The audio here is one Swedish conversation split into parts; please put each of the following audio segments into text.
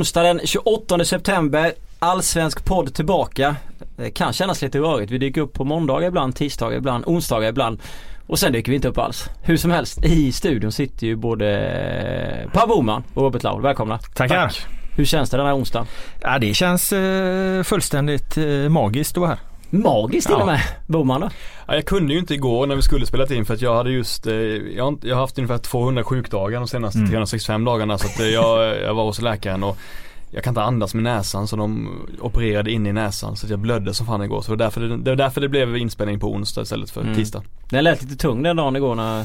Onsdag den 28 september. Allsvensk podd tillbaka. Det kan kännas lite rörigt. Vi dyker upp på måndagar ibland, tisdagar ibland, onsdagar ibland. Och sen dyker vi inte upp alls. Hur som helst, i studion sitter ju både Per Boman och Robert Laul. Välkomna. Tackar. Tack. Hur känns det den här onsdagen? Ja det känns eh, fullständigt eh, magiskt att vara här. Magiskt till och med. Boman då? Ja, jag kunde ju inte igår när vi skulle spela in för att jag hade just, eh, jag, har, jag har haft ungefär 200 sjukdagar de senaste mm. 365 dagarna så att eh, jag, jag var hos läkaren och jag kan inte andas med näsan så de opererade in i näsan så att jag blödde som fan igår. Så det var därför det, det, var därför det blev inspelning på onsdag istället för mm. tisdag. Den lät lite tung den dagen igår när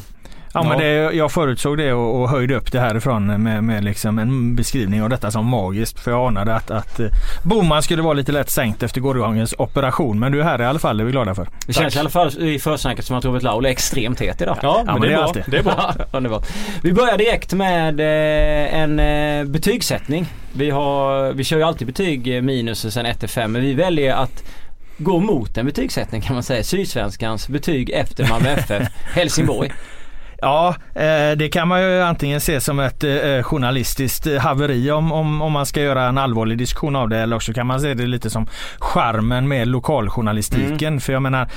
Ja, men det, jag förutsåg det och, och höjde upp det härifrån med, med liksom en beskrivning av detta som magiskt. För jag anade att, att eh, Boman skulle vara lite lätt sänkt efter gårdagens operation. Men du är här i alla fall, det är vi glada för. Det känns i alla fall i försnacket som att Robert Laul är extremt het idag. Ja, ja men, det, är bra. Det är bra. det är bra. Vi börjar direkt med eh, en eh, betygssättning. Vi, har, vi kör ju alltid betyg minus och sen 1 till 5 men vi väljer att gå mot en betygssättning kan man säga. Sydsvenskans betyg efter Malmö FF Helsingborg. Ja, eh, det kan man ju antingen se som ett eh, journalistiskt haveri om, om, om man ska göra en allvarlig diskussion av det eller också kan man se det lite som charmen med lokaljournalistiken. Mm. För jag menar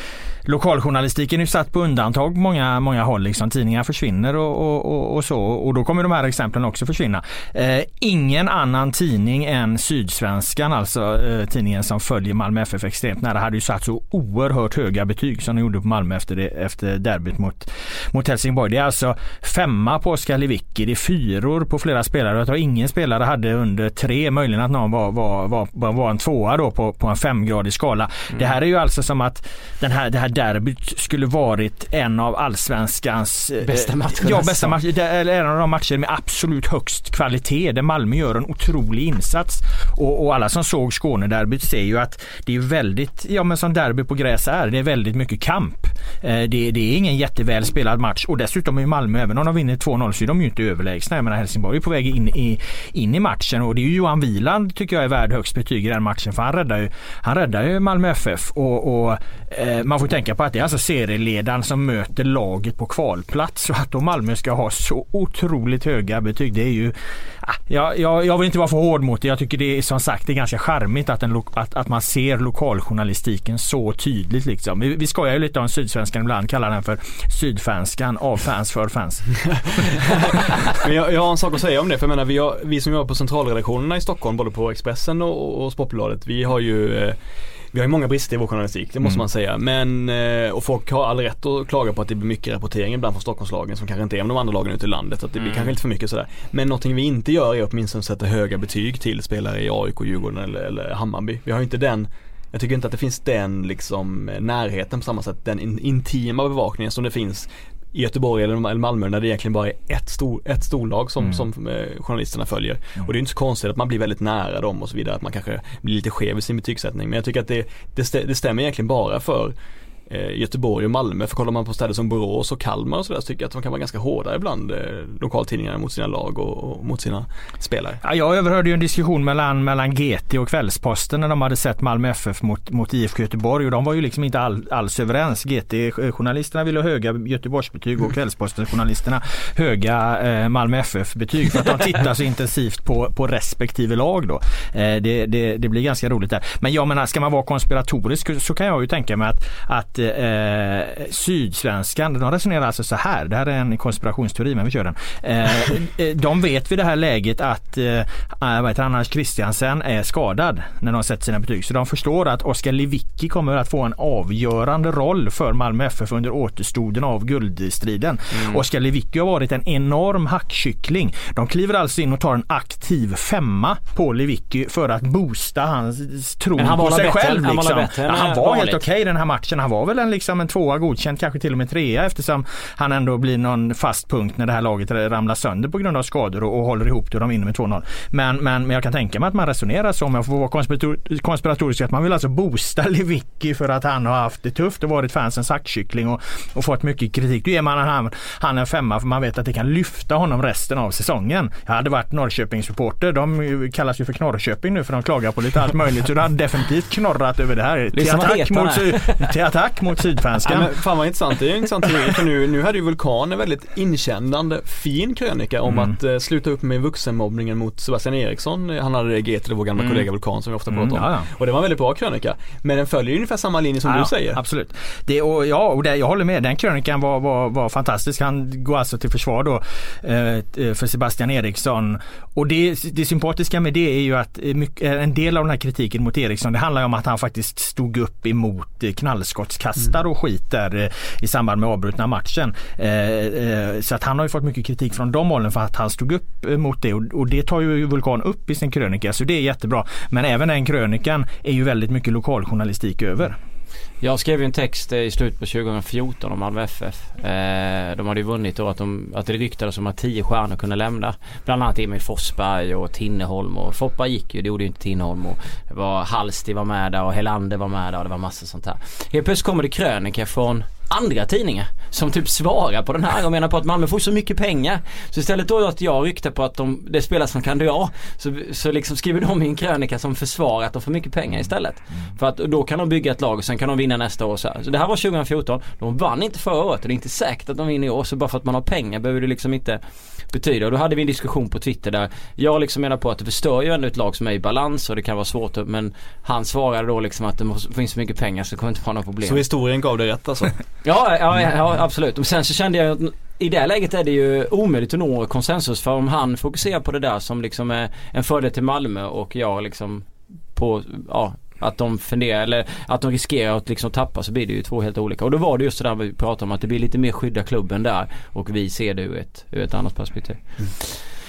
lokaljournalistiken är satt på undantag många, många håll. Liksom. Tidningar försvinner och, och, och, och, så och då kommer de här exemplen också försvinna. Eh, ingen annan tidning än Sydsvenskan, alltså eh, tidningen som följer Malmö FF extremt nära, hade ju satt så oerhört höga betyg som de gjorde på Malmö efter, det, efter derbyt mot, mot Helsingborg. Det är alltså femma på Oskar Lewicki, det är fyror på flera spelare. Jag tror ingen spelare hade under tre, möjligen att någon var, var, var, var en tvåa då på, på en femgradig skala. Mm. Det här är ju alltså som att den här, det här derbyt skulle varit en av allsvenskans eh, bästa matcher. Ja, bästa matcher. Eller en av de matcher med absolut högst kvalitet där Malmö gör en otrolig insats. Och, och alla som såg Skånederbyt ser ju att det är väldigt, ja men som derby på gräs är, det är väldigt mycket kamp. Eh, det, det är ingen jätteväl spelad match och dessutom Dessutom är Malmö, även om de vinner 2-0 så är de ju inte överlägsna. Jag menar Helsingborg är på väg in i, in i matchen och det är ju Johan Wieland tycker jag är värd högst betyg i den matchen för han räddar ju, han räddar ju Malmö FF och, och eh, man får tänka på att det är alltså serieledaren som möter laget på kvalplats. Så att då Malmö ska ha så otroligt höga betyg det är ju ah, jag, jag, jag vill inte vara för hård mot det. Jag tycker det är som sagt det är ganska charmigt att, en, att, att man ser lokaljournalistiken så tydligt. Liksom. Vi, vi skojar ju lite om Sydsvenskan ibland, kallar den för Sydfanskan av fans för fans. Men jag, jag, har en sak att säga om det. För jag menar, vi, har, vi som jobbar på centralredaktionerna i Stockholm, både på Expressen och, och Sportbladet, vi har ju eh, vi har ju många brister i vår journalistik, det måste mm. man säga. Men, eh, och folk har all rätt att klaga på att det blir mycket rapportering ibland från Stockholmslagen som kanske inte är om de andra lagen ute i landet. Att det blir mm. kanske inte för mycket sådär. Men någonting vi inte gör är åtminstone att sätta höga betyg till spelare i AIK, Djurgården eller, eller Hammarby. Vi har ju inte den jag tycker inte att det finns den liksom närheten på samma sätt, den intima bevakningen som det finns i Göteborg eller Malmö när det egentligen bara är ett, stor, ett storlag som, mm. som eh, journalisterna följer. Mm. Och det är inte så konstigt att man blir väldigt nära dem och så vidare, att man kanske blir lite skev i sin betygssättning. Men jag tycker att det, det, stämmer egentligen bara för Göteborg och Malmö. För kollar man på städer som Borås och Kalmar och sådär så tycker jag att de kan vara ganska hårda ibland eh, lokaltidningarna mot sina lag och, och, mot sina spelare. Ja, jag överhörde ju en diskussion mellan, mellan GT och Kvällsposten när de hade sett Malmö FF mot, mot IFK Göteborg och de var ju liksom inte all, alls överens. GT-journalisterna ville ha höga Göteborgsbetyg och Kvällsposten-journalisterna höga eh, Malmö FF-betyg för att de tittar så intensivt på, på respektive lag då. Eh, det, det, det, blir ganska roligt där. Men jag menar, ska man vara konspiratorisk så kan jag ju tänka mig att, att eh, Sydsvenskan, de resonerar alltså så här, det här är en konspirationsteori men vi kör den. Eh, eh de vet vid det här läget att eh, vad heter Anders Christiansen är skadad när de sätter sina betyg. Så de förstår att Oskar Lewicki kommer att få en avgörande roll för Malmö FF under återstoden av guldstriden. Mm. Oskar Lewicki har varit en enorm hackkyckling. De kliver alltså in och tar en aktiv femma på Lewicki för att boosta hans tro på sig bättre, själv. Liksom. Han var, liksom. han var helt okej okay den här matchen. Han var väl en, liksom en tvåa godkänd, kanske till och med trea eftersom han ändå blir någon fast punkt när det här laget ramlar sönder på grund av skador och, och håller ihop det och de vinner med 2-0. Men, men, men jag kan tänka mig att man resonerar så om jag får vara konspirator konspiratorisk att man vill alltså boosta Lewicki för att han har haft det tufft och varit fansens hackkyckling och, och fått mycket kritik. Då ger man han, han en femma för man vet att det kan lyfta honom resten av säsongen. Jag hade varit Norrköpingssupporter. De kallas ju för Knorrköping nu för de klagar på lite allt möjligt. Så du hade definitivt knorrat över det här. Till attack, mot, till attack mot Sydsvenskan. Ja, fan vad intressant, det är en intressant för nu, nu hade ju Vulkan en väldigt inkännande fin krönika om mm. att uh, sluta upp med vuxenmobbningen mot Sebastian Eriksson. Han hade det GT, vår gamla mm. kollega Vulkan som vi ofta pratar om. Mm, ja, ja. Och det var en väldigt bra krönika. Men den följer ungefär samma linje som du säger. Absolut. Det, och, ja, och det, jag håller med. Den krönikan var, var, var fantastisk. Han går alltså till försvar då eh, för Sebastian Eriksson. Och det, det sympatiska med det är ju att mycket, en del av den här kritiken mot Eriksson det handlar om att han faktiskt stod upp emot kastar och skiter eh, i samband med avbrutna matchen. Eh, eh, så att han har ju fått mycket kritik från de hållen för att han stod upp mot det och det tar ju Vulkan upp i sin krönika så det är jättebra. Men även den krönikan är ju väldigt mycket lokaljournalistik över. Jag skrev ju en text eh, i slutet på 2014 om Malmö FF. Eh, de hade ju vunnit då att, de, att det ryktades om att tio stjärnor kunde lämna. Bland annat Emil Forsberg och Tinneholm och Foppa gick ju, det gjorde ju inte Tinneholm och det var Halsti var med där och Helander var med där och det var massor sånt här. Helt plötsligt kommer det krönika från andra tidningar som typ svarar på den här och menar på att Malmö får så mycket pengar. Så istället då att jag ryktar på att de, det spelas som kan jag så, så liksom skriver de i en krönika som försvarar att de får mycket pengar istället. Mm. För att då kan de bygga ett lag och sen kan de vinna nästa år så här. Så det här var 2014. De vann inte förra året och det är inte säkert att de vinner i år. Så bara för att man har pengar behöver det liksom inte betyda. Och då hade vi en diskussion på Twitter där jag liksom menar på att det förstör ju ändå ett lag som är i balans och det kan vara svårt men han svarade då liksom att det finns så mycket pengar så det kommer inte vara några problem. Så historien gav dig rätt alltså? Ja, ja, ja absolut. Och sen så kände jag att i det läget är det ju omöjligt att nå konsensus för om han fokuserar på det där som liksom är en fördel till Malmö och jag liksom på, ja att de funderar eller att de riskerar att liksom tappa så blir det ju två helt olika. Och då var det just det där vi pratade om att det blir lite mer skydda klubben där och vi ser det ur ett, ur ett annat perspektiv. Mm.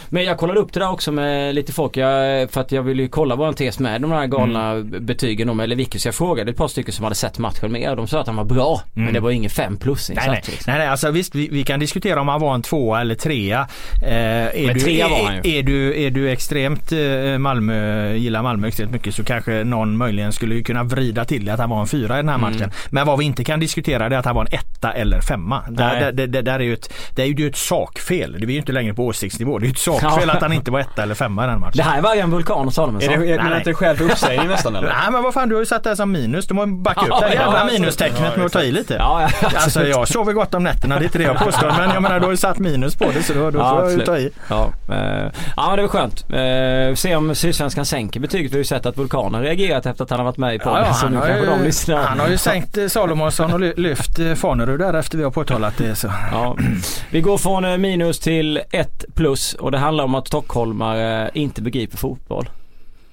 Men jag kollade upp det där också med lite folk. Jag, för att jag ville ju kolla våran tes med de här galna mm. betygen om eller Så jag frågade ett par stycken som hade sett matchen med och de sa att han var bra. Mm. Men det var ingen fem plus nej, nej. Liksom. nej, nej, alltså visst vi, vi, kan diskutera om han var en tvåa eller trea. Eh, är, men du, trea var han ju. Är, är, du, är du extremt eh, Malmö, gillar Malmö extremt mycket så kanske någon möjligen skulle kunna vrida till det att han var en fyra i den här mm. matchen. Men vad vi inte kan diskutera det är att han var en etta eller femma. Där, där, där, där är ju ett, det är ju ett sakfel. Det är ju inte längre på åsiktsnivå. Det är ju ett sakfel ja. att han inte var etta eller femma i den matchen. Det här var ju en vulkan Salomonsson. Är det, är det inte skäl för uppsägning nästan eller? Nej men vad fan du har ju satt det här som minus. Du måste backa upp det jävla minustecknet med att ta i lite. Ja, ja, alltså jag sover gott om nätterna, det är inte det jag påstår. Men jag menar du har ju satt minus på det så då, då får jag ju ta i. Ja, eh, ja det var skönt. Eh, se om Sydsvenskan sänker betyget. Vi har ju sett att vulkanen reagerat efter att han har varit med i podden. Ja, han, har ju, han har ju sänkt eh, Salomonsson och lyft Fanerud där efter vi har påtalat det. Så. Ja. Vi går från minus till ett plus och det handlar om att stockholmare inte begriper fotboll.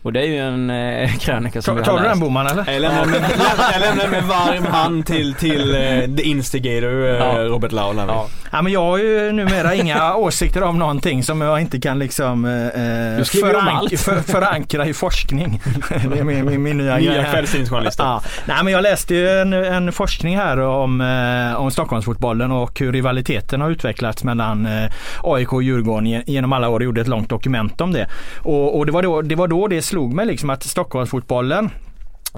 Och det är ju en eh, krönika som Ta, vi har Tar du den Boman eller? Jag lämnar med, jag lämnar med varm hand till, till uh, the instigator uh, ja. Robert Laul. Ja. ja men jag har ju numera inga åsikter om någonting som jag inte kan liksom uh, förank för, förankra i forskning. det är min, min, min nya Nya kvällstidningsjournalister. Ja. Nej men jag läste ju en, en forskning här om, uh, om Stockholmsfotbollen och hur rivaliteten har utvecklats mellan uh, AIK och Djurgården genom alla år. Jag gjorde ett långt dokument om det. Och, och det, var då, det var då det slog mig liksom att Stockholmsfotbollen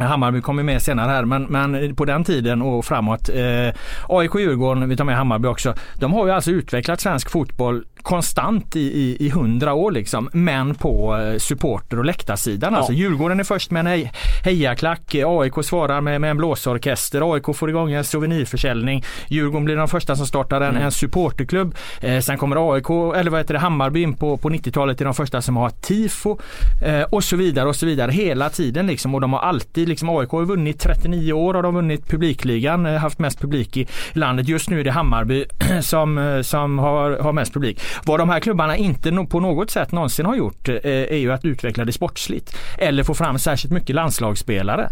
Hammarby kommer med senare här men, men på den tiden och framåt. Eh, AIK Djurgården, vi tar med Hammarby också. De har ju alltså utvecklat svensk fotboll konstant i, i, i hundra år liksom. Men på eh, supporter och läktarsidan. Ja. Alltså Djurgården är först med en hejaklack. AIK svarar med, med en blåsorkester. AIK får igång en souvenirförsäljning. Djurgården blir de första som startar en, mm. en supporterklubb. Eh, sen kommer AIK, eller vad heter det, Hammarby in på, på 90-talet är de första som har tifo. Eh, och så vidare och så vidare hela tiden liksom. Och de har alltid liksom, AIK har vunnit 39 år och de har vunnit publikligan, eh, haft mest publik i landet. Just nu är det Hammarby som, eh, som har, har mest publik. Vad de här klubbarna inte på något sätt någonsin har gjort eh, är ju att utveckla det sportsligt. Eller få fram särskilt mycket landslagsspelare.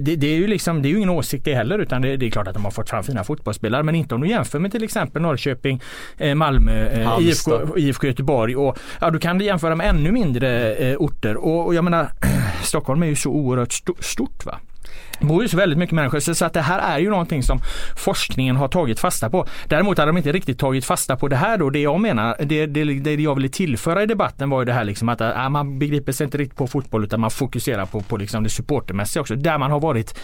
Det, det, är ju liksom, det är ju ingen åsikt det heller utan det, det, är klart att de har fått fram fina fotbollsspelare men inte om du jämför med till exempel Norrköping, Malmö, IFK, IFK Göteborg och ja, du kan jämföra med ännu mindre orter och, och jag menar Stockholm är ju så oerhört stort va bor ju så väldigt mycket människor så att det här är ju någonting som forskningen har tagit fasta på. Däremot hade de inte riktigt tagit fasta på det här då. Det jag menar, det, det, det jag ville tillföra i debatten var ju det här liksom att äh, man begriper sig inte riktigt på fotboll utan man fokuserar på, på liksom det supportermässiga också. Där man har varit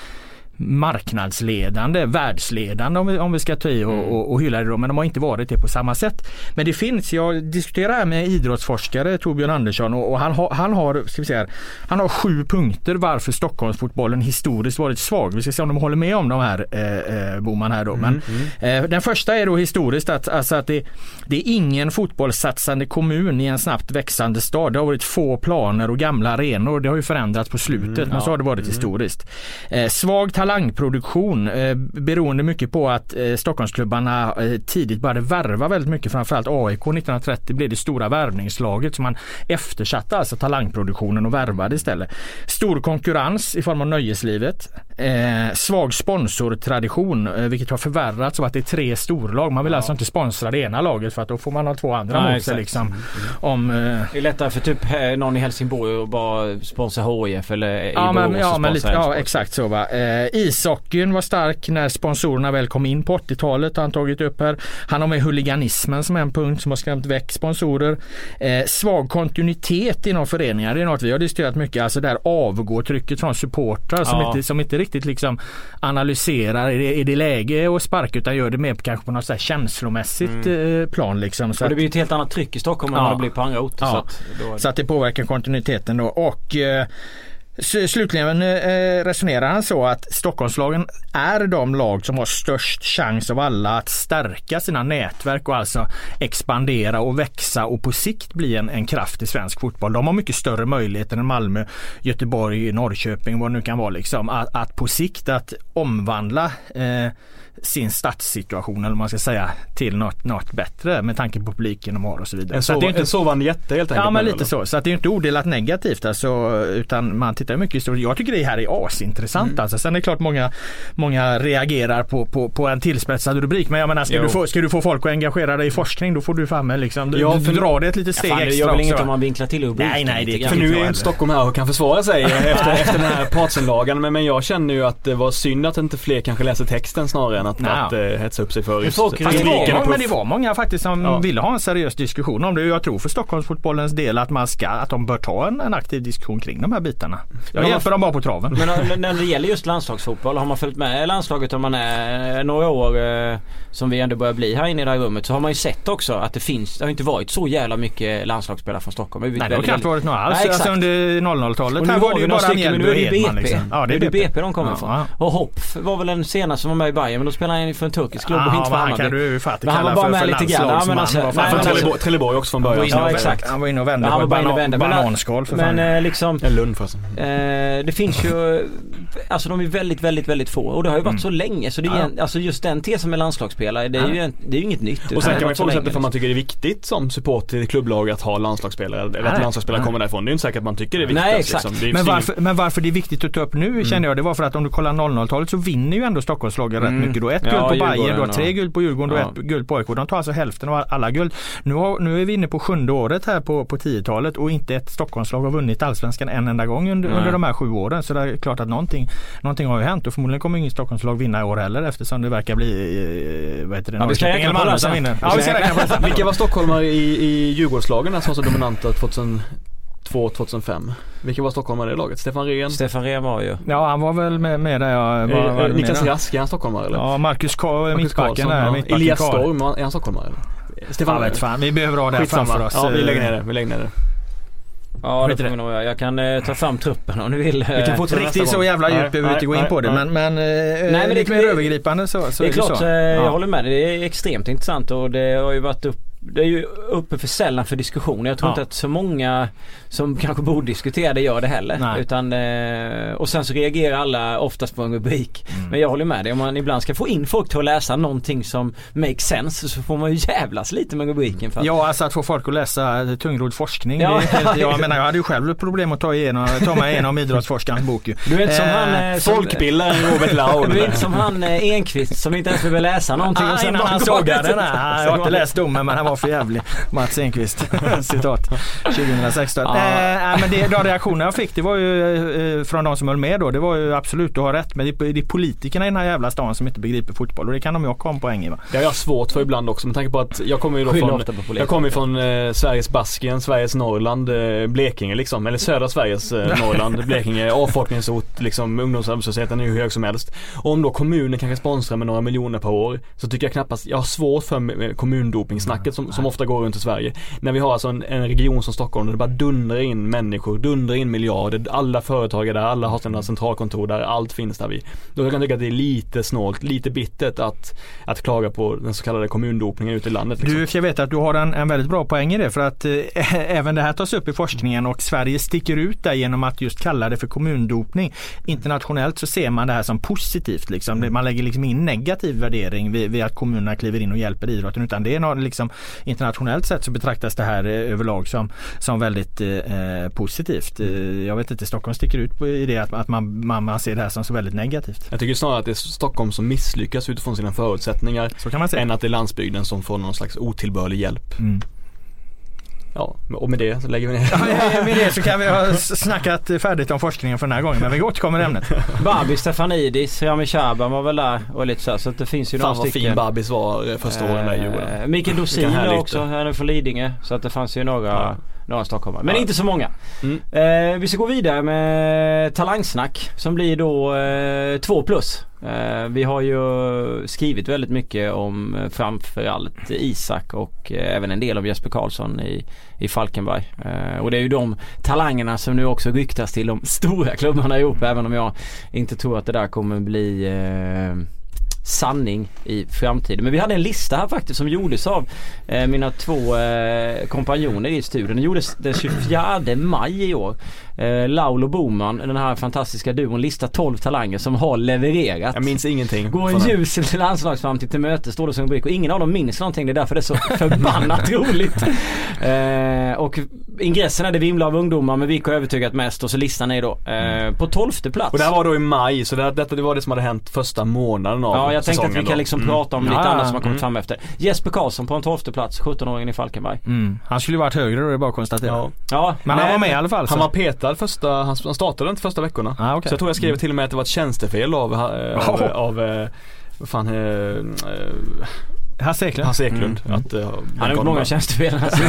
marknadsledande, världsledande om vi, om vi ska ta i och, Mm. och, och hylla det då. Men de har inte varit det på samma sätt. Men det finns, jag diskuterar här med idrottsforskare Torbjörn Andersson och, och han, har, han har, ska vi säga, han har sju punkter varför Stockholmsfotbollen historiskt varit svag. Vi ska se om de håller med om de här eh, eh, Boman här då. Men, Mm, eh, den första är då historiskt att, alltså att det, det är ingen fotbollssatsande kommun i en snabbt växande stad. Det har varit få planer och gamla arenor. Det har ju förändrats på slutet men så har det varit historiskt. Eh, svag talangproduktion eh, beroende mycket på att eh, Stockholmsklubbarna eh, tidigt började värva väldigt mycket. Framförallt AIK 1930 blev det stora värvningslaget så man eftersatte alltså talangproduktionen och värvade istället. Stor konkurrens i form av nöjeslivet. Eh, svag sponsortradition eh, vilket har förvärrats av att det är tre storlag. Man vill alltså inte sponsra det ena laget för att då får man ha två andra Nej, mot sig liksom. Om, eh, Det är lättare för typ eh, någon i Helsingborg att bara sponsra HIF eller i Ja, men, ja, men lite, ja exakt så va. Ishockeyn var stark när sponsorerna väl kom in på 80-talet har han tagit upp här. Han har med huliganismen som en punkt som har skrämt väck sponsorer. Eh, svag kontinuitet inom föreningar, det är något vi har diskuterat mycket. Alltså där avgår trycket från supportrar som, Ja. inte, som inte riktigt liksom analyserar, är det, är det läge att sparka utan gör det mer kanske på något så känslomässigt eh, plan liksom. Så Och det blir ett helt annat tryck i Stockholm än Ja. vad det blir på andra orter. Ja. Så att då, Så att det påverkar kontinuiteten då. Och eh, slutligen eh, eh, resonerar han så att Stockholmslagen är de lag som har störst chans av alla att stärka sina nätverk och alltså expandera och växa och på sikt bli en, en kraft i svensk fotboll. De har mycket större möjligheter än Malmö, Göteborg, Norrköping, vad det nu kan vara liksom. Att, att på sikt att omvandla eh, sin stadssituation eller man ska säga till något, något bättre med tanke på publiken de har och så vidare. En, Så att sov, det är inte en sovande jätte helt enkelt. Ja men lite eller? så. Så att det är inte odelat negativt alltså, utan man tittar mycket historiskt. Jag tycker det här är asintressant Mm. alltså. Sen är det klart många, många reagerar på, på, på en tillspetsad rubrik. Men jag menar ska Jo. du, få, ska du få folk att engagera dig i forskning då får du fan med liksom. Du, Ja, du för- drar det ett litet ja, steg fan, det extra gör väl inget om man vinklar till rubriken Nej, nej, det. För nu är jag inte Stockholm här och kan försvara sig efter, efter den här partsinlagan. Men, men jag känner ju att det var synd att inte fler kanske läser texten snarare än att, Nej. att eh, hetsa upp sig för just folk Fast det var, men det var många faktiskt som Ja. ville ha en seriös diskussion om det. Jag tror för Stockholmsfotbollens del att man ska, att de bör ta en, en aktiv diskussion kring de här bitarna. Jag Men hjälper dem bara på traven. Men när- det gäller just landslagsfotboll, har man följt med landslaget om man är några år eh, som vi ändå börjar bli här inne i det här rummet så har man ju sett också att det finns, det har inte varit så jävla mycket landslagsspelare från Stockholm. Det Nej det har väldigt- knappt varit några alls. Nej, alltså under 00-talet. Och nu Här var det ju bara Mjällby nu och är det Edman. BP. Liksom. Ja nu är det BP de kommer Ja, ifrån. ja. Och Hopf var väl den senaste som var med i Bayern men då spelade han ju för en turkisk klubb och inte för han Hammarby. kan du han kalla var bara för, med för landslagsman. alltså- fan, men Från han, alltså- Trelleborg, också från var början. Ja, exakt. han var inne och vände Han på var ett bananskal för fan. Men eh, liksom En Lund förresten. Eh, det finns ju, alltså de är väldigt, väldigt, väldigt få och det har ju varit Mm. så länge så det är Ja. en, alltså just den tesen med landslagsspelare det är, ju, en, det är ju inget nytt. Och sen kan man så ifrågasätta för man tycker det är viktigt som support till klubblag att ha landslagsspelare. Eller att Nej. landslagsspelare Nej. kommer därifrån. Det är inte säkert att man tycker det är viktigt. Nej, exakt. Liksom. Det är Men varför, men varför det är viktigt att ta upp nu känner jag det var för att om du kollar 00-talet så vinner ju ändå Stockholmslagen Mm. rätt mycket. Du har ett Ja, guld på Bayern, du har tre guld på Djurgården, du har Ja. ett guld på AIK. De tar alltså hälften av alla guld. Nu, har, nu är vi inne på sjunde året här på, på 10-talet och inte ett Stockholmslag har vunnit allsvenskan en enda gång under de här sju åren. Så det är klart att någonting, någonting har ju hänt och förmodligen kommer ingen Stockholmslag vinna i år heller eftersom det verkar bli, eh, vad heter det, Ja, vi ska Norrköping räkna eller på Malmö det som vinner. Vi Ja, vi ska räkna. Vilka var stockholmare i, i Djurgårdslagen som var så dominanta 2002-2005? Vilka var stockholmare i laget? Stefan Rehn? Stefan Rehn var ju. Ja, han var väl med, med där jag var, Eh, var eh, Niklas med, Rask, är han stockholmare eller? Ja, Marcus, Ka- Marcus mittbacken Karlsson, där. ja. Mittbacken Elias. Storm, är han stockholmare eller? Stefan vet fan, vi behöver ha det här Skitsamma. framför oss. Ja, vi lägger ner det. Vi lägger ner det. Ja det får det. vi nog göra. Jag kan eh, ta fram truppen om du vill. Vi kan Eh, fortsätta Riktigt så jävla Nej, djupt behöver vi inte gå in nej, på det nej. men, men, men eh, det- lite mer det- övergripande så, så det är klart, så. eh, Ja. jag håller med dig. Det är extremt intressant och det har ju varit upp det är ju uppe för sällan för diskussion. Jag tror Ja. inte att så många som kanske borde diskutera det gör det heller. Nej. Utan, eh, och sen så reagerar alla oftast på en rubrik. Mm. Men jag håller med dig. Om man ibland ska få in folk till att läsa någonting som makes sense så får man ju jävlas lite med rubriken. För att, Ja, alltså att få folk att läsa tungrodd forskning. Ja. Det jag menar jag hade ju själv problem att ta, igenom, ta mig igenom idrottsforskarens bok ju. Du är inte som Eh, han... eh, Folkbildaren Robert Laul. Du är inte som han eh, Enqvist som inte ens behöver läsa någonting Ah, och sen innan han sågade här. Jag har inte läst domen men han var för jävlig. Mats Enqvist, citat 2016. Ja. Eh, men det, de reaktioner jag fick det var ju eh, från de som höll med då. Det var ju absolut, du har rätt. Men det, är- det är politikerna i den här jävla stan som inte begriper fotboll och det kan de ju också ha en poäng i va. Det har jag svårt för ibland också med tanke på att jag kommer ju då från. Jag kommer från eh, Sveriges Baskien, Sveriges Norrland, eh, Blekinge liksom. Eller södra Sveriges eh, Norrland, Blekinge. Avfolkningsort, liksom ungdomsarbetslösheten är ju hur hög som helst. Och om då kommunen kanske sponsrar med några miljoner per år så tycker jag knappast, jag har svårt för kommundopningssnacket som, som ofta går runt i Sverige. När vi har alltså en, en region som Stockholm där det bara dundrar in människor, dundrar in miljarder. Alla företag är där, alla har sina centralkontor där, allt finns där vi. Då kan jag tycka att det är lite snålt, lite bittert att, att klaga på den så kallade kommundopningen ute i landet. Liksom. Du ska veta att du har en, en väldigt bra poäng i det för att eh, även det här tas upp i forskningen och Sverige sticker ut där genom att just kalla det för kommundopning. Internationellt så ser man det här som positivt. Liksom. Man lägger liksom ingen negativ värdering vid, vid att kommunerna kliver in och hjälper idrotten utan det är något, liksom, internationellt sett så betraktas det här eh, överlag som, som väldigt eh, positivt. Eh, jag vet inte, Stockholm sticker ut i det att, att man, man, man ser det här som så väldigt negativt. Jag tycker snarare att det är Stockholm som misslyckas utifrån sina förutsättningar än att det är landsbygden som får någon slags otillbörlig hjälp. Mm. Ja, och med det så lägger vi ner. Ja, med det så kan vi ha snackat färdigt om forskningen för den här gången men vi återkommer i ämnet. Babi Stefanidis, Rami Shaban var väl där och lite så, här, så att det finns ju Fan några vad stycken. fin Babis var eh, första åren där i Djurgården. Mikael Dorsin också, han är från Lidingö. Så att det fanns ju några, Ja. några stockholmare. Men Ja. inte så många. Mm. Eh, vi ska gå vidare med talangsnack som blir då eh, två plus. Eh, vi har ju skrivit väldigt mycket om eh, framförallt Isak och eh, även en del av Jesper Karlsson i, i Falkenberg. Eh, och det är ju de talangerna som nu också ryktas till de stora klubbarna i Europa även om jag inte tror att det där kommer bli eh, sanning i framtiden. Men vi hade en lista här faktiskt som gjordes av eh, mina två eh, kompanjoner i studion. Den gjordes den 24 maj i år. Eh, Laulo Boman, den här fantastiska duon, listar 12 talanger som har levererat. Jag minns ingenting. Går en ljus landslagsframtid till möte står det som rubrik och ingen av dem minns någonting. Det är därför det är så förbannat roligt. Eh, och ingressen är det vimlar av ungdomar men vilka har övertygat mest och så listan är då eh, på 12 plats. Och det här var då i maj så det, detta det var det som hade hänt första månaden av Ja jag tänkte att vi kan liksom Mm. prata om lite Ja, annat som har kommit mm. fram efter. Jesper Karlsson på en 12 plats, 17-åringen i Falkenberg. Mm. Han skulle ju varit högre då, det är bara att konstatera. Ja. Ja, Men han nej, var med i alla fall. Han så. var petad första, han han startade inte första veckorna. Ah, okay. Så jag tror jag skrev till och med att det var ett tjänstefel av, eh, av, Oh. av eh, vad fan, eh, eh, Hasse Eklund. Hasse Eklund. Mm. Att, eh, Han har gjort många tjänstefel. Alltså.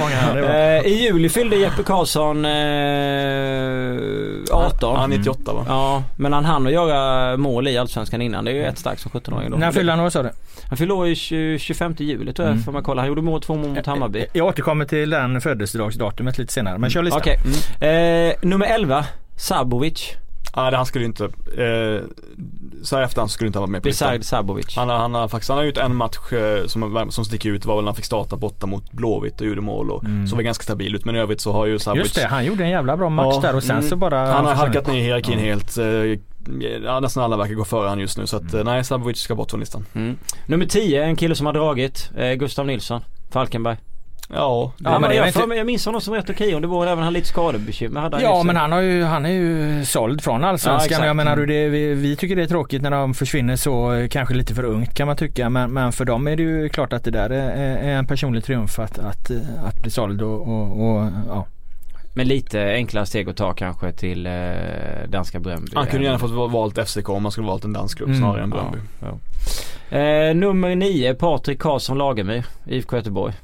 Var. eh, I juli fyllde Jeppe Karlsson eh, 18. Han är 98 va? Ja, men han hann att göra mål i Allsvenskan innan. Det är ju ett starkt som 17-åring då. När fyllde han år sa du? Han fyllde år i 20 25 juli tror jag Mm. får man kolla. Han gjorde mål två mål mot Hammarby. Jag återkommer till den födelsedagsdatumet lite senare. Men kör listan. Okej. Mm. Nummer 11, Sabovic. Ja, det han skulle inte, eh, så här efterhand skulle inte han vara med på. Besard Sabovic. Han har, han har faktiskt, han har gjort en match eh, som, som sticker ut var väl när han fick starta borta mot Blåvitt och gjorde mål och Mm. såg ganska stabil ut men i övrigt så har ju Sabovic Just det, han gjorde en jävla bra match Ja, där och sen mm. så bara Han har halkat ner i hierarkin Ja. helt. eh, Ja, nästan alla verkar gå före han just nu så att eh, nej Sabovic ska bort från listan. Mm. Nummer 10, en kille som har dragit. Eh, Gustav Nilsson. Falkenberg. Ja, Ja, men det är jag, inte- jag minns honom som rätt okej och det var även han lite skadebekymmer hade han Ja ju men han, har ju, han är ju såld från Ja, Allsvenskan. exakt. jag menar, det, vi, vi tycker det är tråkigt när de försvinner så eh, kanske lite för ungt kan man tycka. Men, men för dem är det ju klart att det där är, är en personlig triumf att, att, eh, att bli såld och, och, och ja. Men lite enklare steg att ta kanske till eh, danska Bröndby. han kunde gärna fått va- valt FCK om man skulle valt en dansk klubb Mm, snarare än Ja, Bröndby. ja. Eh, nummer 9, Patrik Karlsson Lagemyr, IFK Göteborg.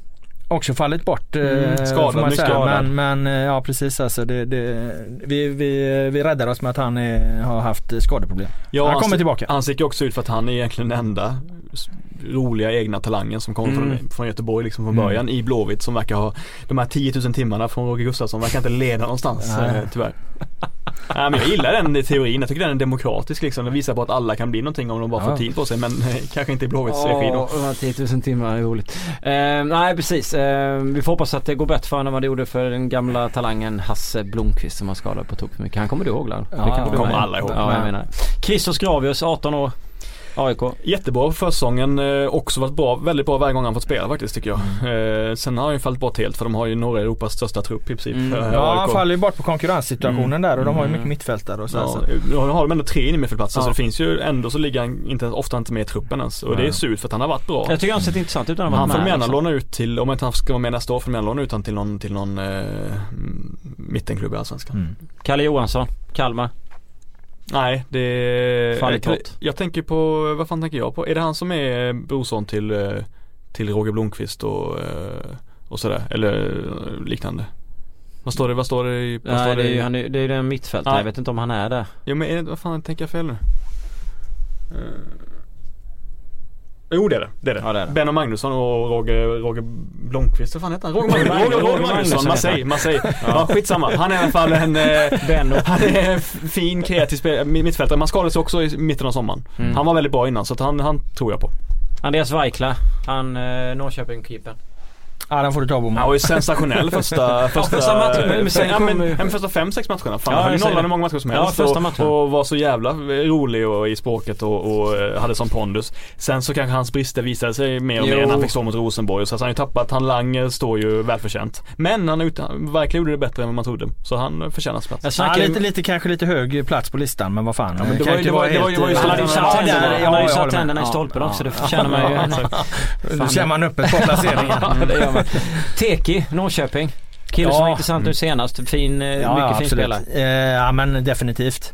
Också fallit bort eh, Mm, skadad, man mycket säga. skadad. Men, men eh, ja precis alltså. Det, det, vi, vi, vi räddar oss med att han är, har haft skadeproblem. Ja, han han kommer tillbaka. Han sticker också ut för att han är egentligen den enda roliga egna talangen som kommer Mm. från, från Göteborg liksom från Mm. början i Blåvitt som verkar ha de här 10 000 timmarna från Roger Gustafsson verkar inte leda någonstans Nej. eh, tyvärr. Nej, men jag gillar den teorin, jag tycker den är demokratisk liksom. Den visar på att alla kan bli någonting om de bara Ja. får tid på sig men eh, kanske inte i Blåvitts regi då. Ja, de här 10 000 timmar är roligt. Eh, nej precis. Eh, vi får hoppas att det går bättre för honom än vad det gjorde för den gamla talangen Hasse Blomqvist som var skadad på tok för mycket. Han kommer du ihåg Lars? Ja, Det kommer alla ihåg. Ja, jag menar Christos Gravius, 18 år. AIK. Jättebra på försäsongen, eh, också varit bra, väldigt bra varje gång han fått spela faktiskt tycker jag. Eh, sen har han ju fallit bort helt för de har ju norra Europas största trupp i princip. Mm. eh, Ja, han faller ju bort på konkurrenssituationen Mm. där och de har ju Mm. mycket mittfältare och så. Ja, så. har de ändå tre innermittfältsplatser Ja. så det finns ju ändå så ligger han inte, ofta inte med i truppen ens. Och det är surt för att han har varit bra. Jag tycker han sett intressant ut när han har Han varit får med. gärna liksom. låna ut till, om inte han ska vara med nästa år, får de gärna låna ut han till någon, till någon eh, mittenklubb i Allsvenskan. Mm. Kalle Johansson, Kalmar. Nej, det... Eh, bort. Jag tänker på, vad fan tänker jag på? Är det han som är brorson till, eh, till Roger Blomqvist och, eh, och sådär? Eller eh, liknande? Vad står det, vad står det i, Nej, står det är i- ju han är, det är ju den mittfältaren. Ja. Jag vet inte om han är där. Jo men är det, vad fan tänker jag fel nu? Jo det är det, det är det. Ja, det är det. Benno Magnusson och Roger, Roger Blomqvist, vad fan heter han? Roger, Magnusson, Roger, Roger, Roger Magnusson, Marseille, Marseille. Ja skitsamma, han är i alla fall en eh, Benno. Han är f- fin, kreativ mittfältare. Man skadade sig också i mitten av sommaren. Mm. Han var väldigt bra innan så att han, han tror jag på. Andreas Weikla, han eh, Norrköping-keepern. Ja, den får du ta Boman. Han var ju sensationell första, första, första matchen, men sen ja, men, kom ju- ja, men första fem, sex matcherna. Fan, Ja, han nollade det. många matcher som Ja, helst. första och, matchen. och var så jävla rolig och i språket och, och eh, hade sån pondus. Sen så kanske hans brister visade sig mer och mer när han fick stå mot Rosenborg. Så han har ju tappat, han Lang står ju välförtjänt. Men han, ut- han verkligen gjorde det bättre än vad man trodde. Så han förtjänar plats. Jag Ja, snackade lite, lite, kanske lite hög plats på listan men vad fan. Ja, men det kan var ju- inte det var- vara det var- helt, det var ju eh, Han hade ju Ja, satt där, tänderna, ja, han hade ju jag satt håller med. tänderna i Ja, stolpen också. Det ja. känner man ju. Nu ser man upp ett par placeringar. Ja. Teki, Norrköping. Kille som Ja. var intressant nu senast. Fin, eh, Ja, mycket ja, fin absolut. spelare. Eh, ja men definitivt.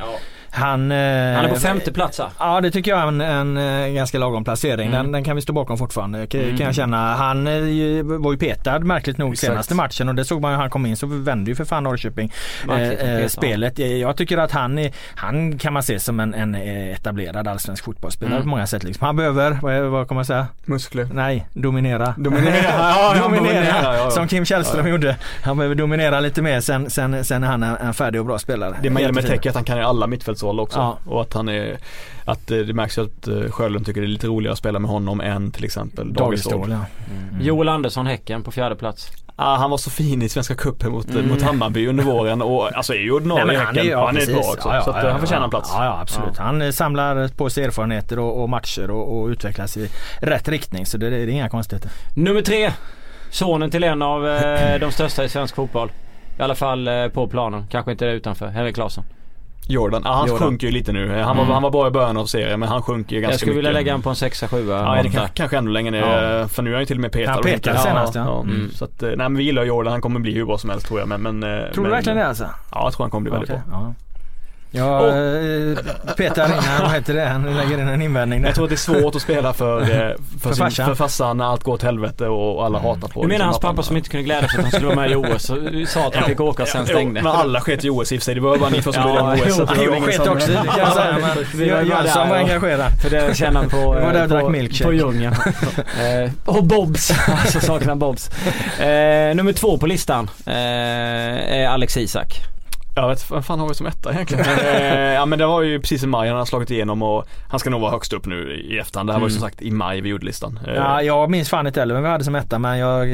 Han, eh, Han är på femte plats här. Ja det tycker jag är en, en, eh, ganska lagom placering. Mm. Den, den kan vi stå bakom fortfarande kan, Mm. jag känna. Han eh, var ju petad märkligt nog Exakt. senaste matchen och det såg man ju han kom in så vände ju för fan Norrköping eh, spelet. Jag tycker att han, är, han kan man se som en, en etablerad allsvensk fotbollsspelare Mm. på många sätt. Liksom. Han behöver, vad, vad kommer jag säga? Muskler. Nej, dominera. Dominera. Ja, dominera, ja, ja. som Kim Källström gjorde. Han behöver dominera lite mer sen, sen, sen är han en, en färdig och bra spelare. Det man gillar med. Teki är att han kan i alla mittfältsroller också. Ja. Och att han är, att eh, det märks ju att eh, Sjölund tycker det är lite roligare att spela med honom än till exempel Dagestål. Ja. Mm. Joel Andersson, Häcken på fjärde plats. Ah, han var så fin i Svenska cupen mot, Mm. mot Hammarby under våren och alltså är ju ordinarie Nej, men Häcken. ja, han är bra också. Ja, ja, så att, eh, ja, han förtjänar en plats. Ja, ja absolut. Han eh, samlar på sig erfarenheter och, och matcher och, och utvecklas i rätt riktning. Så det, det är inga konstigheter. Nummer tre. Sonen till en av eh, de största i svensk fotboll. I alla fall eh, på planen. Kanske inte utanför. Henrik Larsson. Jordan, ah, han Jordan. sjunker ju lite nu. Han var, Mm. han var bra i början av serien men han sjunker ju ganska Jag skulle mycket. vilja lägga honom på en sexa, sjua. Ja, det åtta. kanske, ännu längre ner. Ja. För nu är han ju till och med petad. Han petade senast, ja. Mm. Så att, eh, nej men vi gillar Jordan. Han kommer bli hur bra som helst tror jag. Men, men, eh, Tror men, du verkligen det alltså? Ja, jag tror han kommer bli väldigt Okej, bra. Ja. Jag eh, petar in, vad heter det, han lägger in en invändning där. Jag tror att det är svårt att spela för, eh, för, För sin, farsan. för farsan när allt går åt helvete och alla hatar på Du menar liksom hans pappa han- som inte kunde glädja sig att han skulle vara med i OS och sa att han fick åka och sen Jo, stängde? Men alla sket i OS i och för sig. Det var bara ni två som Ja, blev i OS. så jo, Jag sket också i det kan jag säga. Men Jönsson var och- engagerad. För det känner han på, var där och eh, drack på, milkshake. på djungeln. eh, och Bobs, alltså saknar Bobs. Eh, nummer två på listan eh, är Alex Isak. Jag vet vad fan har vi som etta egentligen? eh, ja men det var ju precis i maj han har slagit igenom och han ska nog vara högst upp nu i efterhand. Det här var ju Mm. som sagt i maj vi gjorde listan. Eh, Ja, jag minns fan inte heller vem vi hade som etta men jag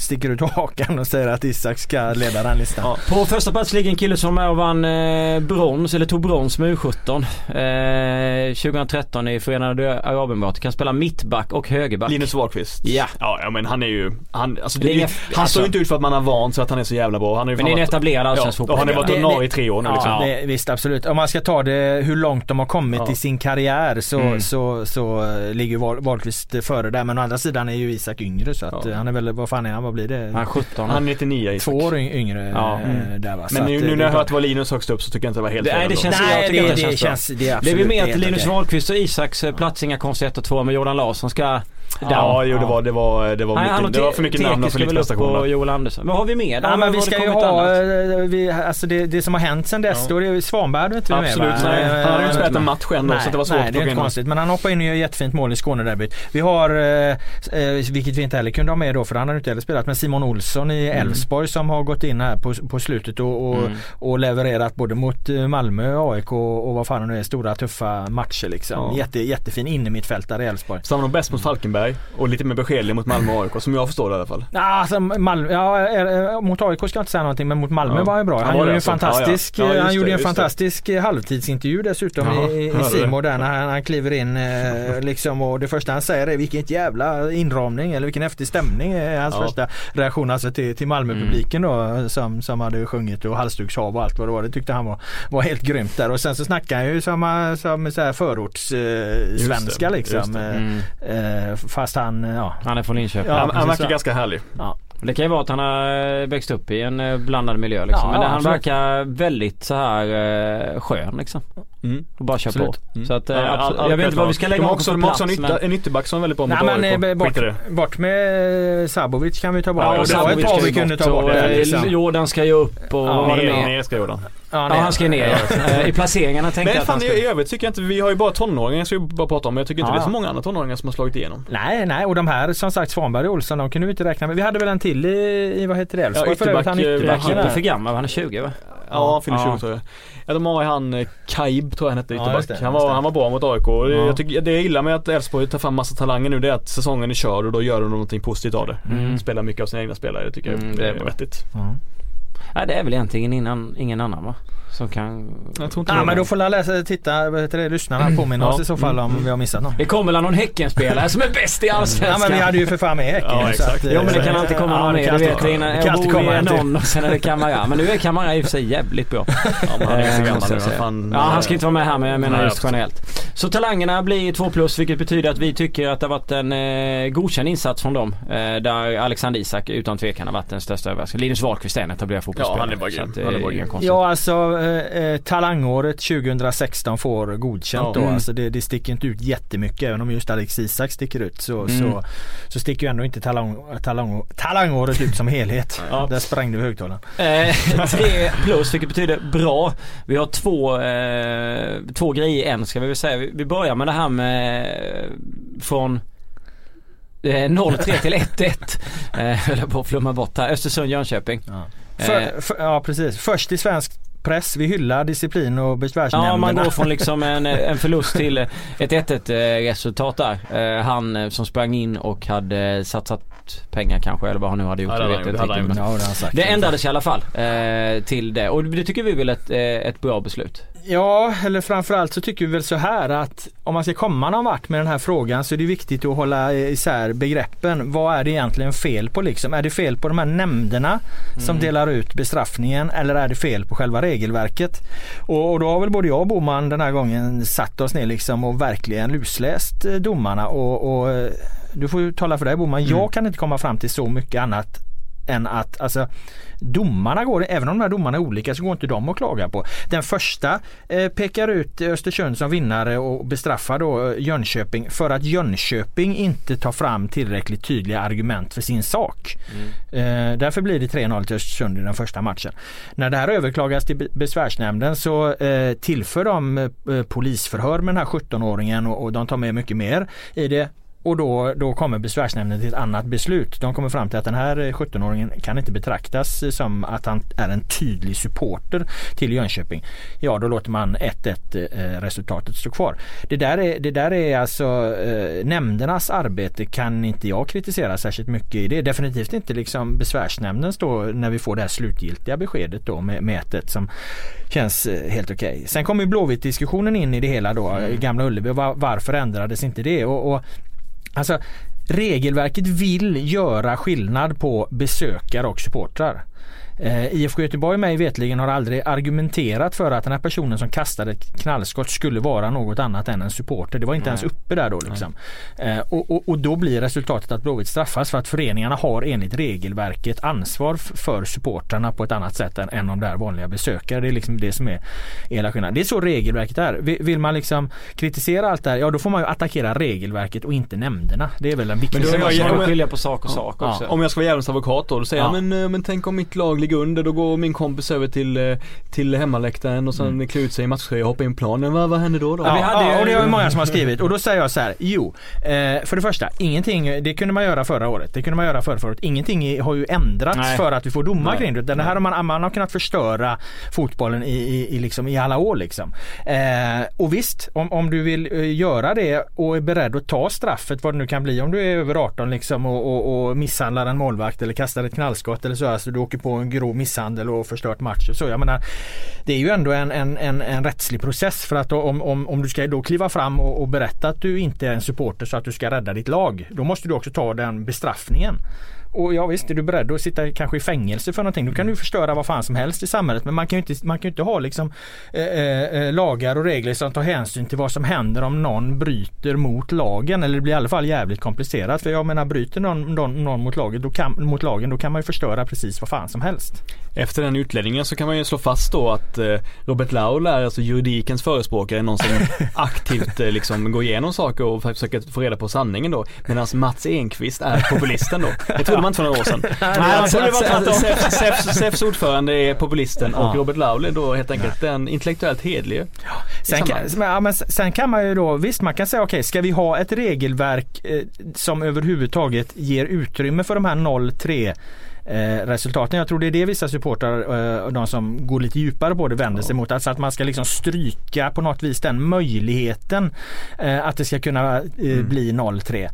sticker ut hakan och säger att Isak ska leda den listan. Ja. På första plats ligger en kille som är och vann eh, brons, eller tog brons med U17. Eh, 2013 i Förenade Arabemiraten. Kan spela mittback och högerback. Linus Wahlqvist. Ja. Ja, men han är ju, han, alltså, Det är det är han står alltså- ju inte ut för att man har vant sig att han är så jävla bra. Han är ju Men det är en etablerad allsvensk Ja, och ordinarie tre år nu liksom. Ja, det, visst absolut. Om man ska ta det hur långt de har kommit Ja. i sin karriär så, Mm. så, så eh, ligger Wahl- Wahlqvist före där. Men å andra sidan är ju Isak yngre så att Ja. eh, han är väl, vad fan är han, vad blir det? Han är 17. Han är 99 Isak. Två år yng- yngre Ja. eh, Mm. där va. Så Men nu, att, nu när jag hört vad Linus högst upp så tycker jag inte det var helt Det- nej, fel det känns- Nej, det, det det, känns bra. känns, det är Det är absolut väl mer att Linus. Wahlqvist och Isaks plats inga konstigheter två men Jordan Larsson ska Ja, jo det var, det var, det var, han mycket, det var för mycket namn och för ska lite prestationer. och Joel Andersson. Vad har vi mer? Ja, men vi Har ska ju ha, eh, vi, alltså det, det som har hänt sen dess, Ja. då är det Svanberg hade inte vi med Absolut, nej. Han hade ju Eh, spelat en match ändå Nej, så det var svårt nej, att det är inte konstigt. Men han hoppar in och gör jättefint mål i Skånederbyt. Vi har, eh, eh, vilket vi inte heller kunde ha med då för han hade inte heller spelat, men Simon Olsson i Mm. Elfsborg som har gått in här på, på slutet och, och, Mm. och levererat både mot eh, Malmö, AIK och vad fan det nu är, stora tuffa matcher liksom. Ja. Jätte, jättefin innermittfältare i Elfsborg. Så han var nog bäst mot Falkenberg Svanberg och lite mer beskedlig mot Malmö och AIK som jag förstår det i alla fall. Ja, alltså Malmö, ja, eh, mot AIK ska jag inte säga någonting men mot Malmö Ja. var han bra. Han, Han var gjorde en alltså. fantastisk, Ja, ja. Han gjorde det, en det. fantastisk eh, halvtidsintervju dessutom Ja, i. Simor där när han, han kliver in eh, liksom och det första han säger är vilken jävla inramning eller vilken häftig stämning är hans första reaktion alltså till, till Malmö-publiken då som, som hade sjungit och halsdukshav och allt vad det var. Det tyckte han var, var helt grymt där och sen så snackar han ju som, som så här förorts eh, svenska liksom. Mm. Eh, fast han, ja. Han är från Linköping. Ja, han, han verkar ganska härlig. ja. Det kan ju vara att han har eh, växt upp i en eh, blandad miljö liksom. Ja, Men ja, han absolut. verkar väldigt så här eh, skön liksom. Mm. Och bara kör på. Mm. Så att, eh, Ja, all- absolut. all jag vet inte vad vi ska lägga de honom också, för de har också en, plats, ytter, men- en ytterback som är väldigt bra mot Nej men AIK. eh, bort, bort med Sabovic kan vi ta bort. Ja, ett Sabovic par kan vi kunde ta bort. och, eh, liksom. Jordan ska ju upp och Ja, vad var det mer? ska Jordan. Ja, Ja han ska ju ner. Eh, I placeringarna tänkte Men jag att han skulle... i övrigt tycker jag inte, vi har ju bara tonåringar ska vi bara prata om men jag tycker inte Ja, det är så ja. många andra tonåringar som har slagit igenom. Nej, nej och de här som sagt Svanberg och Olsson de kunde vi inte räkna med. Vi hade väl en till i, i vad heter det? Elfsborg Ja, för övrigt. Han ytterback, eh, Kippe där. är för gammal, han är 20 va? Ja, fyller Ja. 20 tror jag. Ja de har ju han eh, Kaib tror jag han hette Ja, ytterback. det, han, var, han var bra mot AIK. Ja. Jag tycker, det jag gillar med att Elfsborg tar fram massa talanger nu det är att säsongen är körd och då gör de någonting positivt av det. Mm. Spelar mycket av sina egna spelare. Det tycker jag Mm, det det är vettigt. Ja. Nej det är väl egentligen innan, ingen annan va? Som kan... Jag tror inte Ja det. men då får läsa, titta, vad heter det, lyssnarna påminna oss Ja. i så fall om vi har missat något. Det kommer väl någon Häckenspelare som är bäst i Ja Allsvenskan? men vi hade ju för fan med Häcken. Ja, så exakt. att, Jo men det eh, kan alltid komma ja, någon det mer. kan Du alltid- vet innan det kan alltid komma är någon och sen är det Kamara. Men nu är Kamara i och för sig jävligt bra. Ja, han är så Eh, gammal nu. Fan, Ja han ska inte vara med här men jag menar Nej, just generellt. Så talangerna blir 2 plus vilket betyder att vi tycker att det har varit en eh, godkänd insats från dem. Eh, där Alexander Isak utan tvekan har varit den största överraskningen. Linus Wahlqvist är en etablerad fotbollsspelare. Ja, han är bara Så grym. att det Han är bara grym. Ja alltså eh, eh, talangåret 2016 får godkänt Ja. då. Mm. Alltså det, det sticker inte ut jättemycket även om just Alex Isak sticker ut så, Mm. så, så sticker ju ändå inte talang, talang, talangåret ut som helhet. Ja. Där sprängde vi högtalaren. Eh, 3 plus vilket betyder bra. Vi har två, eh, två grejer i en ska vi väl säga. Vi, vi börjar med det här med eh, från eh, 0-3 till 1-1. Eh, höll jag på att flumma bort här. Östersund-Jönköping. Ja. Eh, För, för, ja precis. Först i svensk press. Vi hyllar disciplin och besvärsnämnderna. Ja man går från liksom en, en förlust till ett 1-1 eh, resultat där. Eh, Han som sprang in och hade satsat pengar kanske eller vad han nu hade gjort. Ja, det jag vet riktigt. Det det ändrades i alla fall till det och det tycker vi väl är ett, eh, ett bra beslut. Ja, eller framförallt så tycker vi väl så här att om man ska komma någon vart med den här frågan så är det viktigt att hålla isär begreppen. Vad är det egentligen fel på liksom? Är det fel på de här nämnderna som delar ut bestraffningen eller är det fel på själva regelverket? Och, och då har väl både jag och Boman den här gången satt oss ner liksom och verkligen lusläst eh, domarna och, och eh, du får ju tala för dig Boman. Jag kan inte komma fram till så mycket annat än att alltså, domarna går, även om de här domarna är olika så går inte de att klaga på. Den första eh, pekar ut Östersund som vinnare och bestraffar då eh, Jönköping för att Jönköping inte tar fram tillräckligt tydliga argument för sin sak. Eh, därför blir det 3-0 till Östersund i den första matchen. När det här överklagas till be- besvärsnämnden så eh, tillför de eh, polisförhör med den här 17-åringen och, och de tar med mycket mer i det. Och då, då kommer besvärsnämnden till ett annat beslut. De kommer fram till att den här eh, 17-åringen kan inte betraktas som att han är en tydlig supporter till Jönköping. Ja, då låter man 1-1 eh, resultatet stå kvar. Det där är, det där är alltså eh, nämndernas arbete kan inte jag kritisera särskilt mycket i. Det är definitivt inte liksom besvärsnämndens då när vi får det här slutgiltiga beskedet då med, med 1-1 som känns eh, helt okej. Sen kommer Blåvitt-diskussionen in i det hela då, mm. Gamla Ullevi. Var, varför ändrades inte det? Och, och Alltså regelverket vill göra skillnad på besökare och supportrar. Eh, IFK Göteborg mig vetligen har aldrig argumenterat för att den här personen som kastade ett knallskott skulle vara något annat än en supporter. Det var inte Nej. ens uppe där då liksom. Eh, och, och, och då blir resultatet att Blåvitt straffas för att föreningarna har enligt regelverket ansvar för supportrarna på ett annat sätt än, än de där vanliga besökare. Det är liksom det som är hela skillnaden. Det är så regelverket är. Vill, man liksom kritisera allt det här, ja då får man ju attackera regelverket och inte nämnderna. Det är väl den Men viktigaste. då är ja, man men- skilja på sak och sak Ja. också. Om jag ska vara djävulens advokat då, då säger Ja. jag men, eh, men tänk om mitt lag ligger ligger under då går min kompis över till, eh, till hemmaläktaren och sen mm. klär ut sig i matchtröja och hoppar in planen. Vad, vad händer då? då? Ja, vi hade, ja, och det är många som har skrivit och då säger jag så här, jo, eh, för det första, ingenting, det kunde man göra förra året, det kunde man göra förra, förra året. Ingenting har ju ändrats Nej. för att vi får domar kring det. Det här har man, man har kunnat förstöra fotbollen i, i, i, liksom, i alla år liksom. Eh, och visst, om, om du vill göra det och är beredd att ta straffet, vad det nu kan bli, om du är över 18 liksom och, och, och misshandlar en målvakt eller kastar ett knallskott eller så, alltså du åker på en grov misshandel och förstört match. Så jag menar, det är ju ändå en, en, en, en rättslig process för att om, om, om du ska då kliva fram och, och berätta att du inte är en supporter så att du ska rädda ditt lag, då måste du också ta den bestraffningen. Och ja visst, är du beredd att sitta kanske i fängelse för någonting, då kan du förstöra vad fan som helst i samhället. Men man kan ju inte, man kan inte ha liksom eh, eh, eh, lagar och regler som tar hänsyn till vad som händer om någon bryter mot lagen. Eller det blir i alla fall jävligt komplicerat. För jag menar bryter någon, någon, någon mot, lagen, då kan, mot lagen, då kan man ju förstöra precis vad fan som helst. Efter den utläggningen så kan man ju slå fast då att eh, Robert Laul är alltså juridikens förespråkare, någon som aktivt eh, liksom går igenom saker och försöker få reda på sanningen då. Medan Mats Enqvist är populisten då. Det trodde man inte för några år sedan. Nej, SEFs ordförande är populisten och Robert Laul är då helt enkelt den intellektuellt hedlige. Sen kan, ja, men sen kan man ju då, visst man kan säga okej, okay, ska vi ha ett regelverk eh, som överhuvudtaget ger utrymme för de här 0-3 Eh, resultaten. Jag tror det är det vissa supportrar, eh, de som går lite djupare på det, vänder sig mot. Alltså att man ska liksom stryka på något vis den möjligheten eh, att det ska kunna eh, mm. bli 0-3.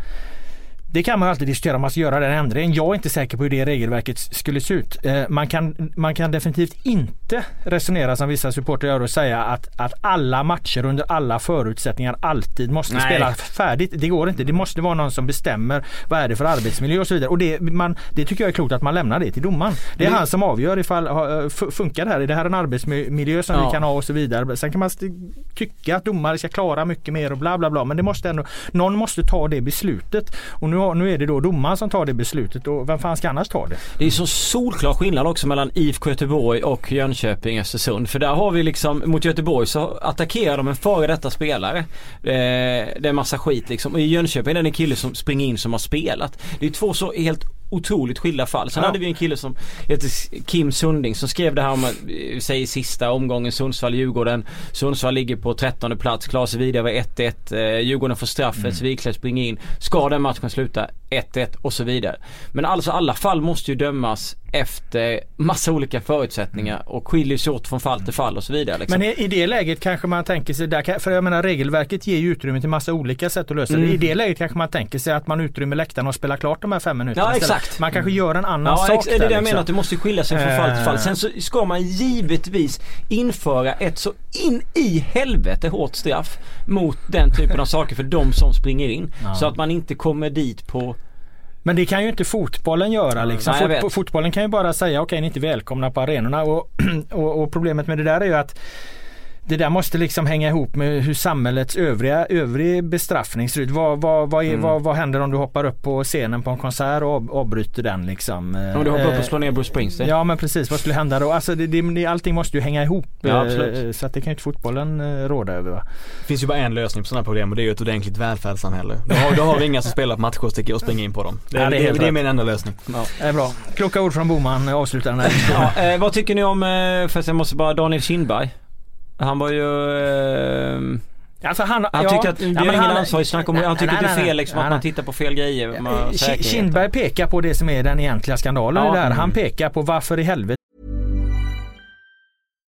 Det kan man alltid diskutera om man ska göra den ändringen. Jag är inte säker på hur det regelverket skulle se ut. Eh, man kan, man kan definitivt inte resonera som vissa supportrar gör och säga att, att alla matcher under alla förutsättningar alltid måste Nej. spela färdigt. Det går inte. Det måste vara någon som bestämmer vad är det för arbetsmiljö och så vidare. Och det, man, det tycker jag är klokt att man lämnar det till domaren. Det är han som avgör ifall eh, funkar det här. Är det här en arbetsmiljö som ja. vi kan ha och så vidare. Sen kan man tycka att domare ska klara mycket mer och bla bla bla. Men det måste ändå, någon måste ta det beslutet. Och nu nu, nu är det då domaren som tar det beslutet och vem fan ska annars ta det? Det är så solklar skillnad också mellan IFK Göteborg och Jönköping Östersund. För där har vi liksom, mot Göteborg så attackerar de en före detta spelare. Eh, det är en massa skit liksom. Och i Jönköping är det en kille som springer in som har spelat. Det är två så helt otroligt skilda fall. Sen ja. hade vi en kille som heter Kim Sunding som skrev det här om, eh, säg sista omgången Sundsvall-Djurgården. Sundsvall ligger på 13 plats, klarar sig vidare med 1-1. Eh, Djurgården får straffet, mm. Wiklöf springer in. Ska den matchen sluta 1-1 och så vidare. Men alltså alla fall måste ju dömas efter massa olika förutsättningar och skiljer sig åt från fall till fall och så vidare. Liksom. Men i, i, det läget kanske man tänker sig, där, för jag menar regelverket ger ju utrymme till massa olika sätt att lösa mm. det. I det läget kanske man tänker sig att man utrymmer läktarna och spelar klart de här fem minuterna Ja exakt. Man kanske gör en annan ja, sak. Det är det jag liksom. menar att det måste skilja sig från fall till fall. Sen så ska man givetvis införa ett så in i helvete hårt straff mot den typen av saker för de som springer in. Ja. Så att man inte kommer dit på men det kan ju inte fotbollen göra liksom. Nej, Fot fotbollen kan ju bara säga okej okay, ni är inte välkomna på arenorna och, och, och problemet med det där är ju att det där måste liksom hänga ihop med hur samhällets övriga övrig bestraffning ser ut. Vad, vad, vad, är, mm. vad, vad händer om du hoppar upp på scenen på en konsert och avbryter den liksom? Om du hoppar upp och slår ner Bruce Springsteen? Ja men precis, vad skulle hända då? Alltså det, det, allting måste ju hänga ihop. Ja, eh, så att det kan ju inte fotbollen eh, råda över. Va? Det finns ju bara en lösning på sådana problem och det är ju ett ordentligt välfärdssamhälle. Då har, då har vi inga som spelar på matcher och sticker och springer in på dem. Det, ja, det, är, det, det är min enda lösning. Ja. Det är bra. Kloka ord från Boman avslutar den här ja, eh, Vad tycker ni om, eh, först jag måste bara, Daniel Kindberg? Han var ju... Eh, Alltså han, han ja, tyckte att ja, har ingen ansvarig snack om Han tycker att det är fel liksom, att man tittar på fel grejer. Kindberg pekar på det som är den egentliga skandalen ja, där. Han mm. pekar på varför i helvete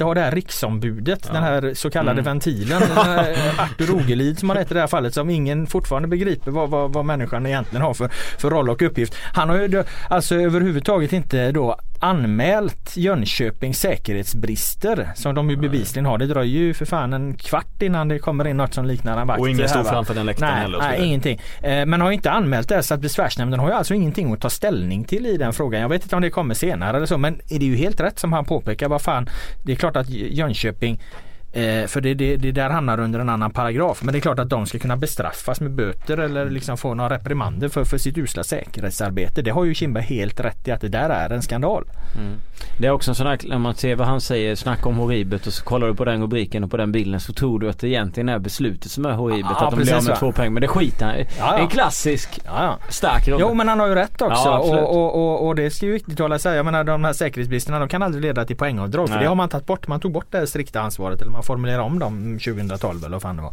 Det har det här riksombudet, ja. den här så kallade mm. ventilen. Artur Ogelid som han heter i det här fallet som ingen fortfarande begriper vad, vad, vad människan egentligen har för, för roll och uppgift. Han har ju alltså överhuvudtaget inte då anmält Jönköping säkerhetsbrister som de ju bevisligen har. Det dröjer ju för fan en kvart innan det kommer in något som liknar en vakt. Och ingen va? framför den läktaren Nej, heller. nej ingenting. Eh, men har inte anmält det så att besvärsnämnden har ju alltså ingenting att ta ställning till i den frågan. Jag vet inte om det kommer senare eller så men är det ju helt rätt som han påpekar. Vad fan, det är klart att Jönköping Eh, för det, det, det där hamnar under en annan paragraf. Men det är klart att de ska kunna bestraffas med böter eller liksom få några reprimander för, för sitt usla säkerhetsarbete. Det har ju Kindberg helt rätt i att det där är en skandal. Det är också en sån här, när man ser vad han säger, snacka om horribelt och så kollar du på den rubriken och på den bilden så tror du att det egentligen är beslutet som är horribelt. Ja, att de blir av med två poäng. Men det skiter han. Ja, ja. En klassisk Ja, stark Robbe. Jo men han har ju rätt också och, och, och, och det ska ju viktigt hålla sig. Jag menar de här säkerhetsbristerna de kan aldrig leda till poängavdrag för Nej. det har man tagit bort. Man tog bort det strikta ansvaret eller man formulerade om dem 2012 eller vad fan det var.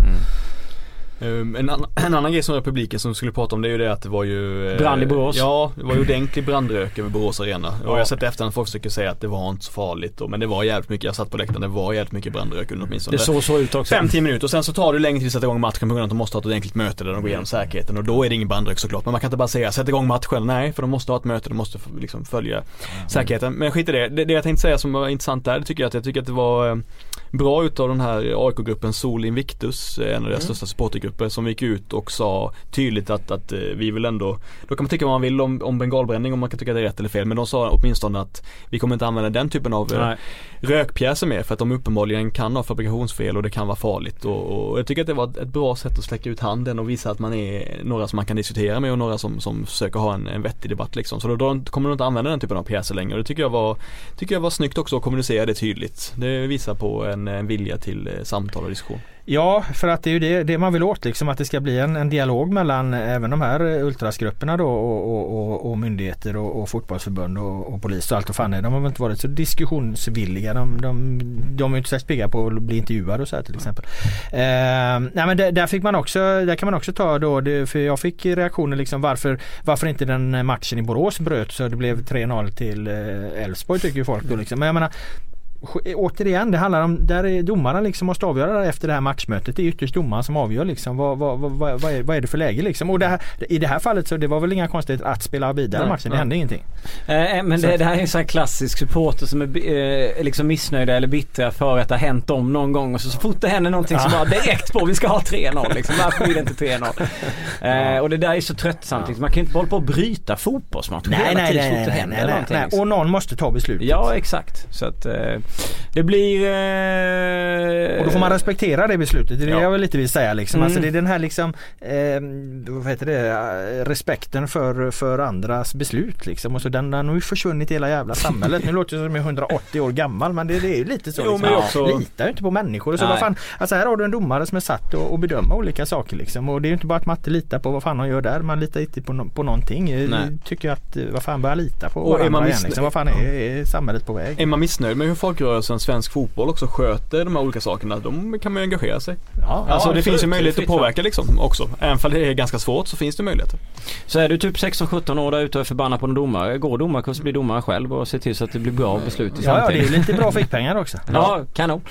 Um, en, annan, en annan grej som rör publiken som skulle prata om det är ju det att det var ju eh, Brand i Borås. Ja, det var ju ordentlig brandrök över Borås arena. Och Ja. jag har sett efter att folk försöker säga att det var inte så farligt och, men det var jävligt mycket, jag satt på läktaren, det var jävligt mycket brandrök under åtminstone Det såg så ut också. 5-10 minuter och sen så tar det längre tid att sätta igång matchen på grund av att de måste ha ett ordentligt möte där de går igenom säkerheten och då är det ingen brandrök såklart. Men man kan inte bara säga sätt igång matchen, nej för de måste ha ett möte, de måste liksom följa säkerheten. Men skit i det. det. Det jag tänkte säga som var intressant där, det tycker jag att jag tycker att det var eh, bra utav den här AIK-gruppen Sol Invictus, eh, en av deras största supportergrupper som gick ut och sa tydligt att, att eh, vi vill ändå, då kan man tycka vad man vill om, om bengalbränning om man kan tycka det är rätt eller fel men de sa åtminstone att vi kommer inte använda den typen av eh, Nej. rökpjäser mer för att de uppenbarligen kan ha fabrikationsfel och det kan vara farligt och, och jag tycker att det var ett- ett bra sätt att släcka ut handen och visa att man är några som man kan diskutera med och några som, som försöker ha en, en vettig debatt liksom. Så då, då kommer de inte använda den typen av pjäser längre och det tycker jag var Tycker jag var snyggt också att kommunicera det tydligt. Det visar på en, en vilja till eh, samtal och diskussion. Ja, för att det är ju det, det man vill åt liksom att det ska bli en, en dialog mellan eh, även de här eh, ultrasgrupperna då och, och, och, och myndigheter och, och fotbollsförbund och, och polis och allt och fan är. De har väl inte varit så diskussionsvilliga. De, de, de är ju inte särskilt pigga på att bli intervjuade och så här till exempel. Eh, nej men där, där fick man också, där kan man också ta då, det, för jag fick reaktioner liksom varför, varför inte den matchen i Borås bröt så det blev 3-0 till eh, Elfsborg tycker ju folk då liksom. Men jag menar Återigen, det handlar om, där är domaren liksom måste avgöra efter det här matchmötet. Det är ytterst domaren som avgör liksom vad, vad, vad, vad, är, vad är det för läge liksom. Och det här, i det här fallet så det var väl inga konstigheter att spela vidare Nej, matchen. Det nej. hände ingenting. Eh, men det, det här är en sån här klassisk supporter som är eh, liksom missnöjda eller bittra för att det har hänt dem någon gång och så, så fort det händer någonting så bara direkt på vi ska ha 3-0 liksom. Varför blir det inte 3-0? Eh, och det där är så tröttsamt liksom. Man kan ju inte hålla på och bryta fotbollsmatcher hela tiden så fort det händer någonting. liksom. Och någon måste ta beslutet. Ja exakt. Så att eh, det blir... Eh, Och då får man respektera det beslutet. Det är Ja. jag vill lite vill säga liksom. Mm. Alltså det är den här liksom eh, vad heter det, eh, respekten för, för andras beslut liksom. Och så den, den har ju försvunnit i hela jävla samhället. Nu låter det som jag är 180 år gammal men det, det är ju lite så. Jo, liksom. men också- Litar inte på människor. Och så Nej. vad fan, alltså här har du en domare som är satt att att bedöma olika saker liksom. Och det är ju inte bara att man inte litar på vad fan han gör där. Man litar inte på, no- på någonting. Jag Nej. tycker att eh, vad fan börja lita på Och är man missnöjd- liksom. Vad fan är, är samhället på väg? Är man missnöjd med hur folkrörelsen svensk fotboll också sköter de här olika sakerna, då kan man ju engagera sig. Ja, Alltså det absolut. finns ju möjlighet att påverka liksom också. Även om det är ganska svårt så finns det möjligheter. Så är du typ 16-17 år där ute och är förbannad på en domare, gå domarkurs, bli domare själv och se till så att det blir bra beslut i ja, ja, det är lite bra fickpengar också. Ja, kanon.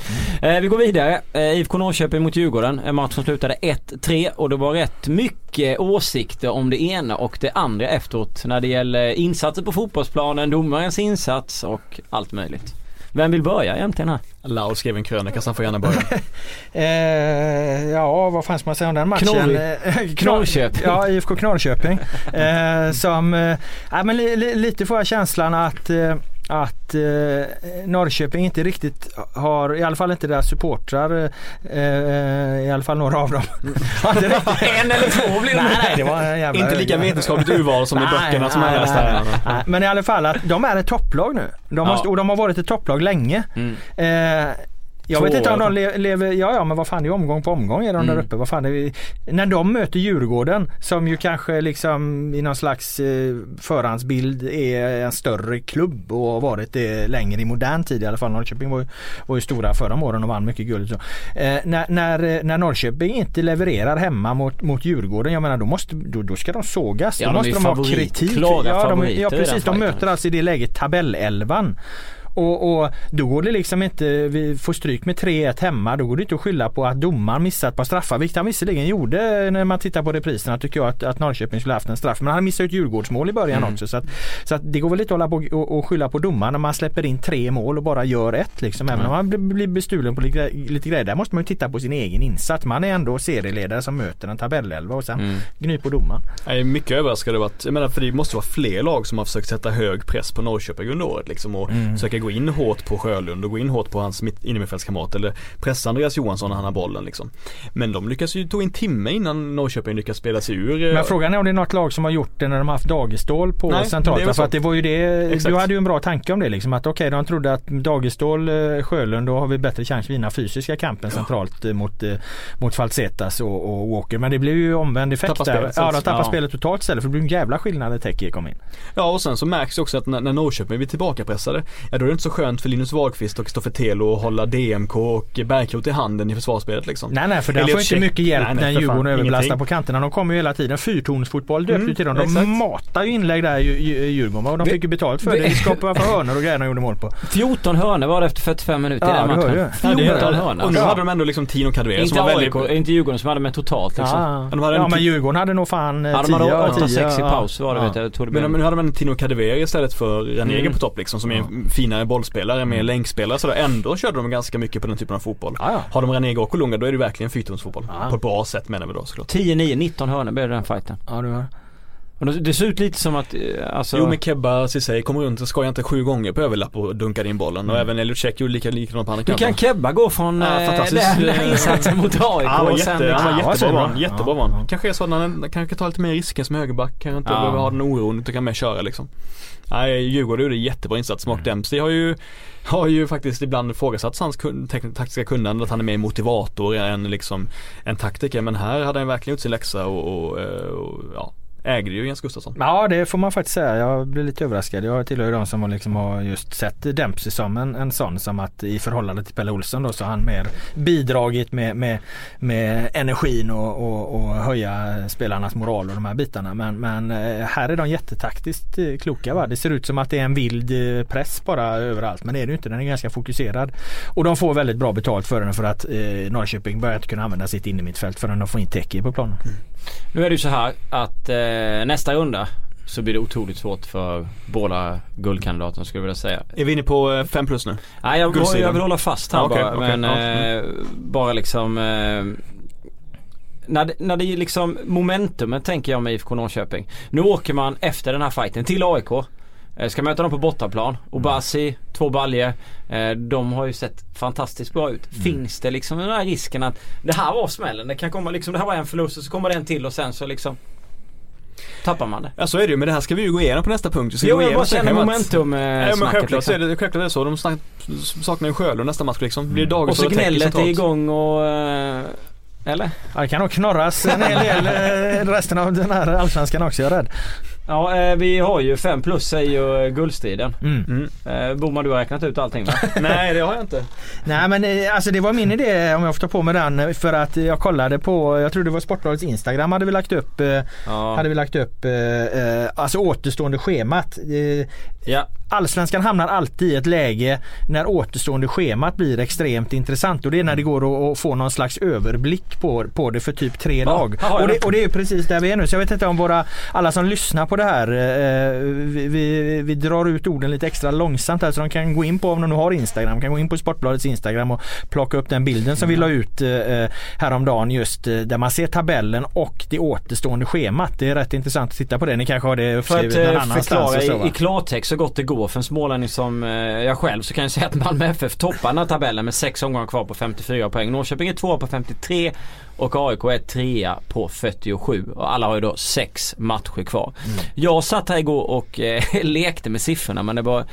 Eh, vi går vidare. Eh, IFK Norrköping mot Djurgården. En match som slutade 1-3 och det var rätt mycket åsikter om det ena och det andra efteråt när det gäller insatser på fotbollsplanen, domarens insats och allt möjligt. Vem vill börja egentligen här? Laul skrev en krönika så han får gärna börja. Eh, ja, vad fan ska man säga om den matchen? Knorr- Eh, Knorr- Knorrköping. Ja, IFK Knorrköping. Eh, som, eh, ja, men li, li, lite får jag känslan att eh, att eh, Norrköping inte riktigt har, i alla fall inte deras supportrar, eh, i alla fall några av dem. En eller två blir det. nej, nej, det var en jävla... Inte lika vetenskapligt urval som i Nej, böckerna som nej, läst här. nej. Men i alla fall att de är ett topplag nu. De har, Ja. Och de har varit ett topplag länge. Mm. Eh, jag vet inte om de le- lever, ja ja men vad fan det är omgång på omgång är de Mm. där uppe. Vad fan är när de möter Djurgården som ju kanske liksom i någon slags eh, förhandsbild är en större klubb och har varit det längre i modern tid i alla fall. Norrköping var ju, var ju stora förra åren och vann mycket guld. Så. Eh, när, när, eh, när Norrköping inte levererar hemma mot, mot Djurgården, jag menar då, måste, då, då ska de sågas. Ja, då de måste de ha kritik. ja, de, ja precis, de möter alltså i det läget tabellelvan. Och, och då går det liksom inte, vi får stryk med 3-1 hemma, då går det inte att skylla på att domaren missat på straffar. Vilket han visserligen gjorde när man tittar på repriserna tycker jag att, att Norrköping skulle haft en straff. Men han missade ett Djurgårdsmål i början mm. också. Så, att, så att det går väl inte att hålla på och, och skylla på domaren när man släpper in tre mål och bara gör ett liksom. Även mm. om man blir bestulen på lite, lite grejer. Där måste man ju titta på sin egen insats. Man är ändå serieledare som möter en tabellelva och sen mm. gny på domaren. Jag är mycket överraskad över att, jag menar för det måste vara fler lag som har försökt sätta hög press på Norrköping under året liksom och mm. försöka gå in hårt på Sjölund och gå in hårt på hans innermittfältskamrat eller pressa Andreas Johansson när han har bollen liksom. Men de lyckas ju, tog en timme innan Norrköping lyckas spela sig ur. Men frågan är om det är något lag som har gjort det när de har haft Dagestål på Nej, centralt. För att det var ju det, Exakt. du hade ju en bra tanke om det liksom att okej okay, de trodde att Dagestål, eh, Sjölund då har vi bättre chans att vinna fysiska kampen ja. centralt eh, mot, eh, mot Falsetas och, och Walker. Men det blev ju omvänd effekt tappar där. Spelet, ja de tappar ja. spelet totalt istället för det blev en jävla skillnad när Teki kom in. Ja och sen så märks det också att när, när Norrköping blir tillbakapressade Ja då är det inte så skönt för Linus Wahlqvist och Kristoffer Telo att hålla DMK och Bergkrot i handen i försvarsspelet liksom. Nej nej för där får inte mycket hjälp nej, nej, när Djurgården överbelastar på kanterna. De kommer ju hela tiden. Fyrtornsfotboll döpte mm, till dem. De exakt. matar ju inlägg där Djurgården och de fick ju betalt för det. De skapade för hörnor och grejer de gjorde mål på. 14 hörnor var det efter 45 minuter ja, i den matchen. 14 hörnor. Och nu hade de ändå liksom Tino Kadewere som var väldigt... Inte Djurgården som hade med totalt liksom. Ja, de hade ja men Djurgården hade nog fan 10 ja, de hade 8-6 i paus var det ja. vet jag. Men nu hade man Tino Kadewere istället för Ranegen mm. på topp liksom som är en finare bollspelare, mer mm. länkspelare sådär. Ändå körde de ganska mycket på den typen av fotboll. Ja, ja. Har de Ranegen och Kolunga då är det verkligen fyrtonsfotboll. Ja. På ett bra sätt menar vi då såklart. 10-9, 19 hörnor blev det den fighten. Ja det var och det ser ut lite som att, eh, alltså... Jo men Kebba Ceesay kommer runt och skojar inte sju gånger på överlapp och dunkar in bollen. Mm. Och även Elliot Check gjorde lika, likadant på andra kanten. Hur kan Kebba gå från ja, äh, den här insatsen mot AIK ja, och sen jätte, Han var jättebra var han, jättebra var han. Kanske är så att han kanske tar lite mer risker som högerback. Kanske inte ja. behöver ha den oron utan kan mer köra liksom. Nej, Djurgården gjorde jättebra insats. Mark mm. Dempsey har ju har ju faktiskt ibland ifrågasatts hans kun, taktiska kunnande, att han är mer motivator än liksom en taktiker. Men här hade han verkligen gjort sin läxa och, och, och ja, ägde ju Jens Gustafsson. Ja det får man faktiskt säga. Jag blev lite överraskad. Jag tillhör ju de som liksom har just sett Dempsey som en, en sån som att i förhållande till Pelle Olsson då så har han mer bidragit med, med, med energin och, och, och höja spelarnas moral och de här bitarna. Men, men eh, här är de jättetaktiskt eh, kloka. Va? Det ser ut som att det är en vild eh, press bara överallt men det är det inte. Den är ganska fokuserad. Och de får väldigt bra betalt för den för att eh, Norrköping börjar inte kunna använda sitt innermittfält förrän de får in Teki på planen. Mm. Nu är det ju så här att eh, nästa runda så blir det otroligt svårt för båda guldkandidaterna skulle jag vilja säga. Är vi inne på 5 eh, plus nu? Nej jag, jag vill hålla fast här ah, okay, bara. Okay, men okay. eh, bara liksom eh, när det, när det är liksom momentumet tänker jag med IFK Norrköping. Nu åker man efter den här fighten till AIK. Eh, ska möta dem på bortaplan. Obasi, mm. två baljer. Eh, de har ju sett fantastiskt bra ut. Mm. Finns det liksom den här risken att det här var smällen. Det kan komma liksom, det här var en förlust och så kommer det en till och sen så liksom Tappar man det? Ja så är det ju men det här ska vi ju gå igenom på nästa punkt. Så jo jag bara känner momentum att... Ja men självklart liksom. är det, självklart är det så. De snack, saknar ju Sjölund nästa match liksom. Blir mm. Och så gnället är igång och eh, eller? Ja, det kan nog knorras en hel del resten av den här allsvenskan också, jag är rädd. Ja, eh, vi har ju 5 plus säger ju guldstriden. Mm. Mm. Eh, Boman, du har räknat ut allting va? Nej, det har jag inte. Nej, men eh, alltså det var min idé om jag får ta på mig den för att jag kollade på, jag tror det var Sportbladets Instagram hade vi lagt upp, ja. hade vi lagt upp alltså återstående schemat. Ja. Allsvenskan hamnar alltid i ett läge när återstående schemat blir extremt intressant och det är när det går att få någon slags överblick på, på det för typ tre ja. lag. och, det, och det är precis där vi är nu så jag vet inte om våra, alla som lyssnar på det här. Eh, vi, vi, vi, drar ut orden lite extra långsamt här så de kan gå in på, om de nu har Instagram, kan gå in på Sportbladets Instagram och plocka upp den bilden som vi la ut eh, häromdagen just eh, där man ser tabellen och det återstående schemat. Det är rätt intressant att titta på det. Ni kanske har det uppskrivet någon annanstans. För att förklara i, i klartext så gott det går för en smålänning som jag själv så kan jag säga att Malmö FF toppar den här tabellen med sex omgångar kvar på 54 poäng. Norrköping är tvåa på 53 och AIK är trea på 47 och alla har ju då sex matcher kvar. Mm. Jag satt här igår och eh, lekte med siffrorna men det var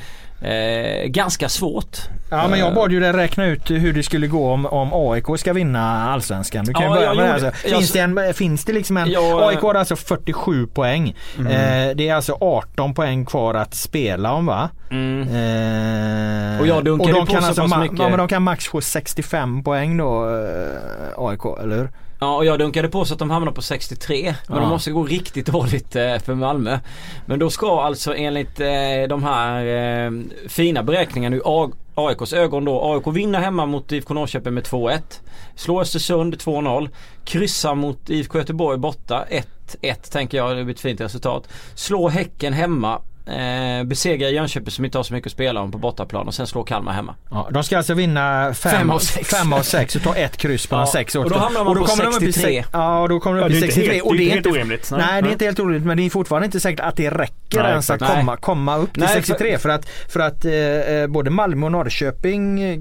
Eh, ganska svårt. Ja men jag bad ju dig räkna ut hur det skulle gå om, om AIK ska vinna allsvenskan. Du kan ja, börja med det. Alltså. Finns, det en, finns det liksom en... Jag, AIK har alltså 47 poäng. Mm. Eh, det är alltså 18 poäng kvar att spela om va? Mm. Eh, och jag dunkade och de på kan så alltså pass mycket. Ja men de kan max få 65 poäng då eh, AIK, eller hur? Ja och jag dunkade på så att de hamnar på 63. Men Ja. de måste gå riktigt dåligt eh, för Malmö. Men då ska alltså enligt eh, de här eh, fina beräkningarna ur AIKs ögon då. AIK vinna hemma mot IFK Norrköping med 2-1. Slå Östersund 2-0. Kryssa mot IFK Göteborg borta 1-1 tänker jag. Det blir ett fint resultat. Slå Häcken hemma. Eh, besegra Jönköping som inte har så mycket att spela om på bortaplan och sen slå Kalmar hemma. Ja, de ska alltså vinna fem, Fem av sex. fem av sex och ta ett kryss på Ja, de sex och då hamnar man Och då på kommer de upp i 63. sex- Ja, och då kommer de upp i är inte 63. helt- och det är inte inte orimligt. Nej, Nej. det är inte helt orimligt men det är fortfarande inte säkert att det räcker Nej, ens att komma, komma upp till Nej, för- 63 för, att, för att eh, eh, både Malmö och Norrköping eh,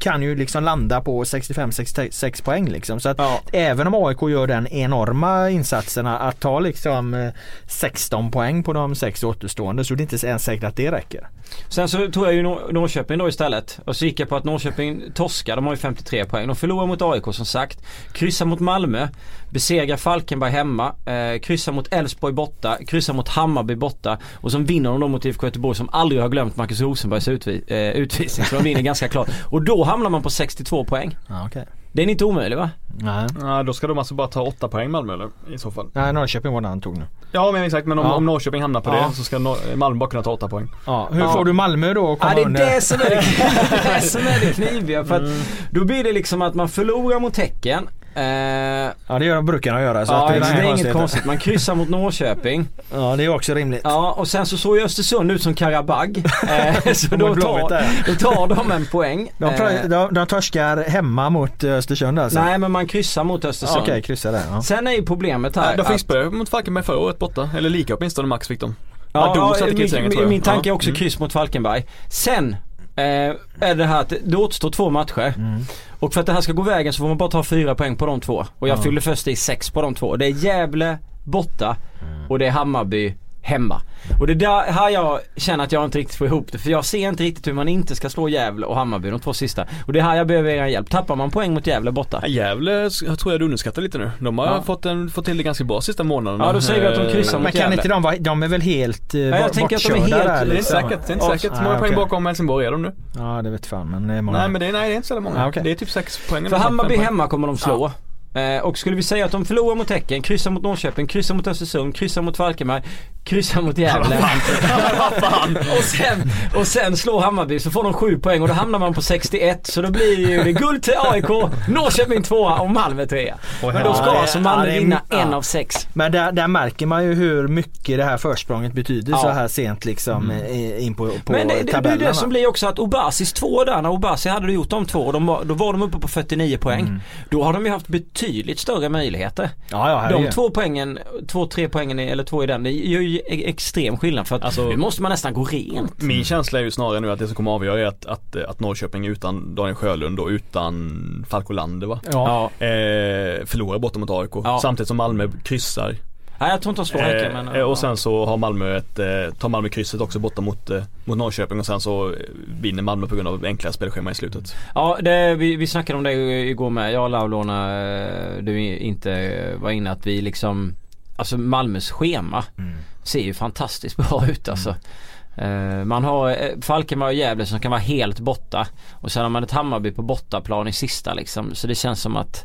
kan ju liksom landa på 65-66 poäng liksom. Så att Ja. även om AIK gör den enorma insatserna att ta liksom eh, 16 poäng på de sex återstående så det är inte ens säkert att det räcker. Sen så tog jag ju Nor- Norrköping då istället. Och så gick jag på att Norrköping torskar. De har ju 53 poäng. De förlorar mot AIK som sagt. Kryssar mot Malmö. Besegrar Falkenberg hemma. Eh, kryssar mot Elfsborg borta. Kryssar mot Hammarby borta. Och så vinner de då mot IFK Göteborg som aldrig har glömt Marcus Rosenbergs utvi- eh, utvisning. Så de vinner ganska klart. Och då hamnar man på 62 poäng. Ja, okay. Den är inte omöjlig va? Nej. Ja, då ska de alltså bara ta åtta poäng Malmö eller? I så fall. Nej, Norrköping var det han tog nu. Ja men exakt men om, Ja. om Norrköping hamnar på Ja. det så ska Nor- Malmö bara kunna ta åtta poäng. Ja, hur Ja. får du Malmö då att komma Ja det är under? det som är det, det, är som är det kniviga. För att då blir det liksom att man förlorar mot Häcken. Eh, Ja det gör de brukar de göra. Så ja, att det, det, är inget konstigt. Man kryssar mot Norrköping. Ja det är också rimligt. Ja och sen så såg ju Östersund ut som Karabag. Eh, så då tar, då tar de en poäng. De, Eh, de, de torskar hemma mot Östersund alltså? nej men man kryssar mot Ja, Östersund. Okej, kryssa där. Ja. Sen är ju problemet här Ja, de att- fick spö mot Falkenberg förra året borta. Eller lika åtminstone max fick de. Ja, Ja, då ja, satte min, jag. min tanke är också Mm. kryss mot Falkenberg. Sen eh, är det här att det återstår två matcher. Mm. Och för att det här ska gå vägen så får man bara ta fyra poäng på de två. Och jag Ja. fyllde först i sex på de två. Det är Gävle borta Mm. och det är Hammarby hemma. Och det är där här jag känner att jag inte riktigt får ihop det. För jag ser inte riktigt hur man inte ska slå Gävle och Hammarby de två sista. Och det är här jag behöver er hjälp. Tappar man poäng mot Gävle borta? Ja, Gävle jag tror jag du underskattar lite nu. De har Ja. fått, en, fått till det ganska bra sista månaderna. Ja, då säger vi att de kryssar Eh, mot Men kan Gävle. inte de vara, de är väl helt eh, jag ja, tänker att de är helt- där, Det är inte liksom? säkert, det är inte Ja, säkert. ah, Hur många poäng okej. bakom Helsingborg är de nu? Ja det vet fan men det är många. Nej men det är, nej, det är inte så många. Ah, okej. Det är typ sex poäng. För Hammarby poäng. hemma kommer de slå. Eh, och skulle vi säga att de förlorar mot Häcken, kryssar mot Norrköping, kryssar mot Östersund, kryssar mot Falkenberg, kryssar mot Gävle. och, sen, och sen slår Hammarby så får de sju poäng och då hamnar man på 61. Så då blir det guld till AIK, Norrköping tvåa och Malmö trea. Men då ska alltså Malmö vinna en av sex. Men där, där märker man ju hur mycket det här försprånget betyder Ja. så här sent liksom eh, in på, på Men det, det, det är det som blir också att Obasis två där, när Obasi hade gjort de två, de var, då var de uppe på 49 poäng. Då har de ju haft betydligt större möjligheter. Ja, ja, De två poängen, två tre poängen eller två i den, det gör ju e- extrem skillnad för att Alltså- nu måste man nästan gå rent. Min känsla är ju snarare nu att det som kommer avgöra är att, att, att Norrköping utan Daniel Sjölund och utan Falco Lander va? Ja. Eh, förlorar borta mot AIK. Ja. Samtidigt som Malmö kryssar. Nej jag tror inte de slår Häcken men... Eh, och sen så har Malmö ett, eh, tar Malmö krysset också borta mot, eh, mot Norrköping och sen så eh, vinner Malmö på grund av enklare spelschema i slutet. Ja det, vi, vi snackade om det igår med, jag och Laulåna, eh, du inte var inne att vi liksom Alltså Malmös schema Mm. ser ju fantastiskt bra ut alltså. Eh, Man har eh, Falkenberg och Gävle som kan vara helt borta. Och sen har man ett Hammarby på bortaplan i sista liksom. Så det känns som att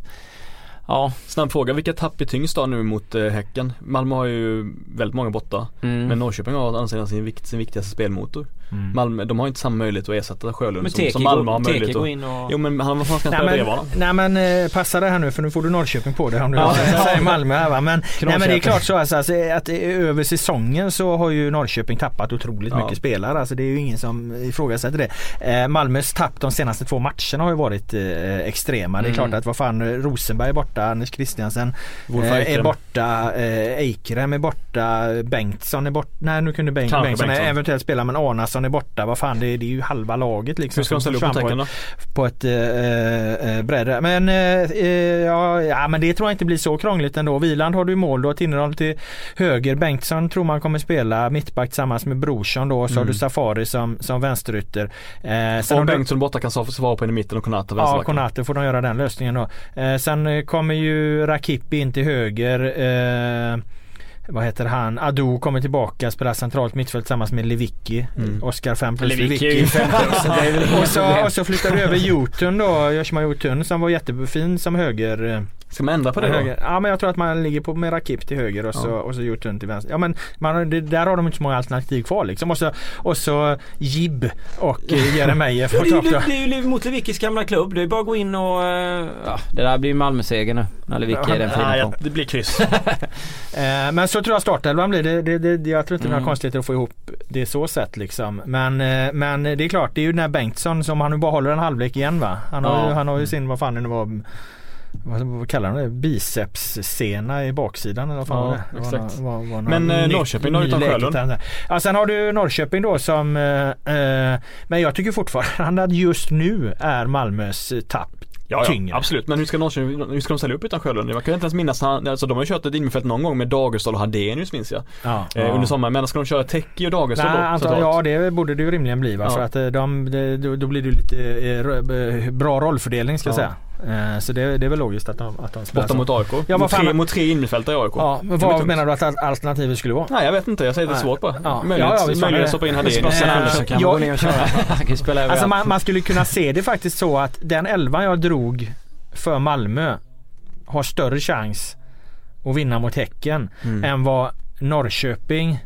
Ja. Snabb fråga, vilka tapp är tyngst då nu mot eh, Häcken? Malmö har ju väldigt många borta. Mm. Men Norrköping har å andra sidan sin, vikt, sin viktigaste spelmotor. Mm. Malmö, de har inte samma möjlighet att ersätta Sjölund Men som, som Malmö har möjlighet att in och... Jo men han, vad fan ska han Nej spela men, bredvid honom? nej men eh, passa det här nu för nu får du Norrköping på det om du Ja. säger Malmö här va. Men, nej, men det är klart så alltså, alltså, att eh, över säsongen så har ju Norrköping tappat otroligt Ja. mycket spelare. Alltså det är ju ingen som ifrågasätter det. Eh, Malmös tapp de senaste två matcherna har ju varit eh, extrema. Det är Mm. klart att vad fan Rosenberg är borta, Anders Christiansen eh, är borta, eh, Eikrem är borta, Bengtsson är borta. Nej nu kunde Bengt, Bengtsson, Bengtsson. eventuellt spela men Arnason är borta. Vad fan det, det är ju halva laget liksom. Hur ska de ställa upp på försvann på ett- då? på ett eh, eh, bredde. Men, eh, eh, ja, ja, men det tror jag inte blir så krångligt ändå. Wieland har du i mål, du har Tinnerholm till höger. Bengtsson tror man kommer spela mittback tillsammans med Brorsson då. Så har Mm. du Safari som, som vänsterytter. Eh, sen Om har du- Bengtsson borta kan svara på en i mitten och Konata Ja. Konate får de göra den lösningen då. Eh, sen eh, kommer ju Rakipi in till höger. Eh, vad heter han, Ado kommer tillbaka, spelar centralt mittfält tillsammans med Lewicki. Mm. Oskar 5 plus inga och, så, och så flyttar vi över Jotun då, Joshima Jotun som var jättefin som höger. eh, Ska man ändra på det då? höger. Ja men jag tror att man ligger på med Rakip till höger och så, Ja. och så Jotun till vänster. Ja men man, det, där har de inte så många alternativ kvar liksom. Och så, och så Jib och eh, Jeremejeff på Det är topp det är ju mot Lewickis gamla klubb. Det är bara att gå in och... eh, Ja, det där blir Malmö-seger nu. När Lewicki är den fina form. det blir kryss. Men så tror jag startelvan blir. Det, det, det, jag tror inte det är Mm. några konstigheter att få ihop det så sett liksom. Men, eh, men det är klart, det är ju den här Bengtsson som han nu bara håller en halvlek igen va? Han har, Ja. ju, han har ju sin, vad fan det nu var vad, vad kallar de det? Bicepssena i baksidan eller vad fan Ja, var det? det? var exakt. var- var någon Men, eh, nytt- Norrköping då utan Sjölund? Ja sen har du Norrköping då som eh, eh, Men jag tycker fortfarande att just nu är Malmös tapp Ja, tyngre. ja absolut. Men hur ska, Norrköping, hur ska de ställa upp utan Sjölund? Jag kan inte ens minnas, han, alltså de har ju kört ett innerfält någon gång med Dagerstål och Hadenius minns jag. Ja. Eh, under sommaren. Men ska de köra Tecki och Dagerstål då? antar, ja det borde det ju rimligen bli va? Ja. För att eh, de, det- då, blir det lite eh, eh, bra rollfördelning ska jag Ja. säga. Eh, Så det, det är väl logiskt att de, att de spelar Borta mot AIK. Ja, vad mot, tre, mot tre innerfältare i AIK. Ja, men vad menar du att al- alternativet skulle vara? Nej jag vet inte, jag säger det är svårt bara. Ja. Möjligt, Ja, ja, möjligt det. att stoppa in. Han spela överallt. Alltså man, man skulle kunna se det faktiskt så att den elvan jag drog för Malmö har större chans att vinna mot Häcken Mm. än vad Norrköping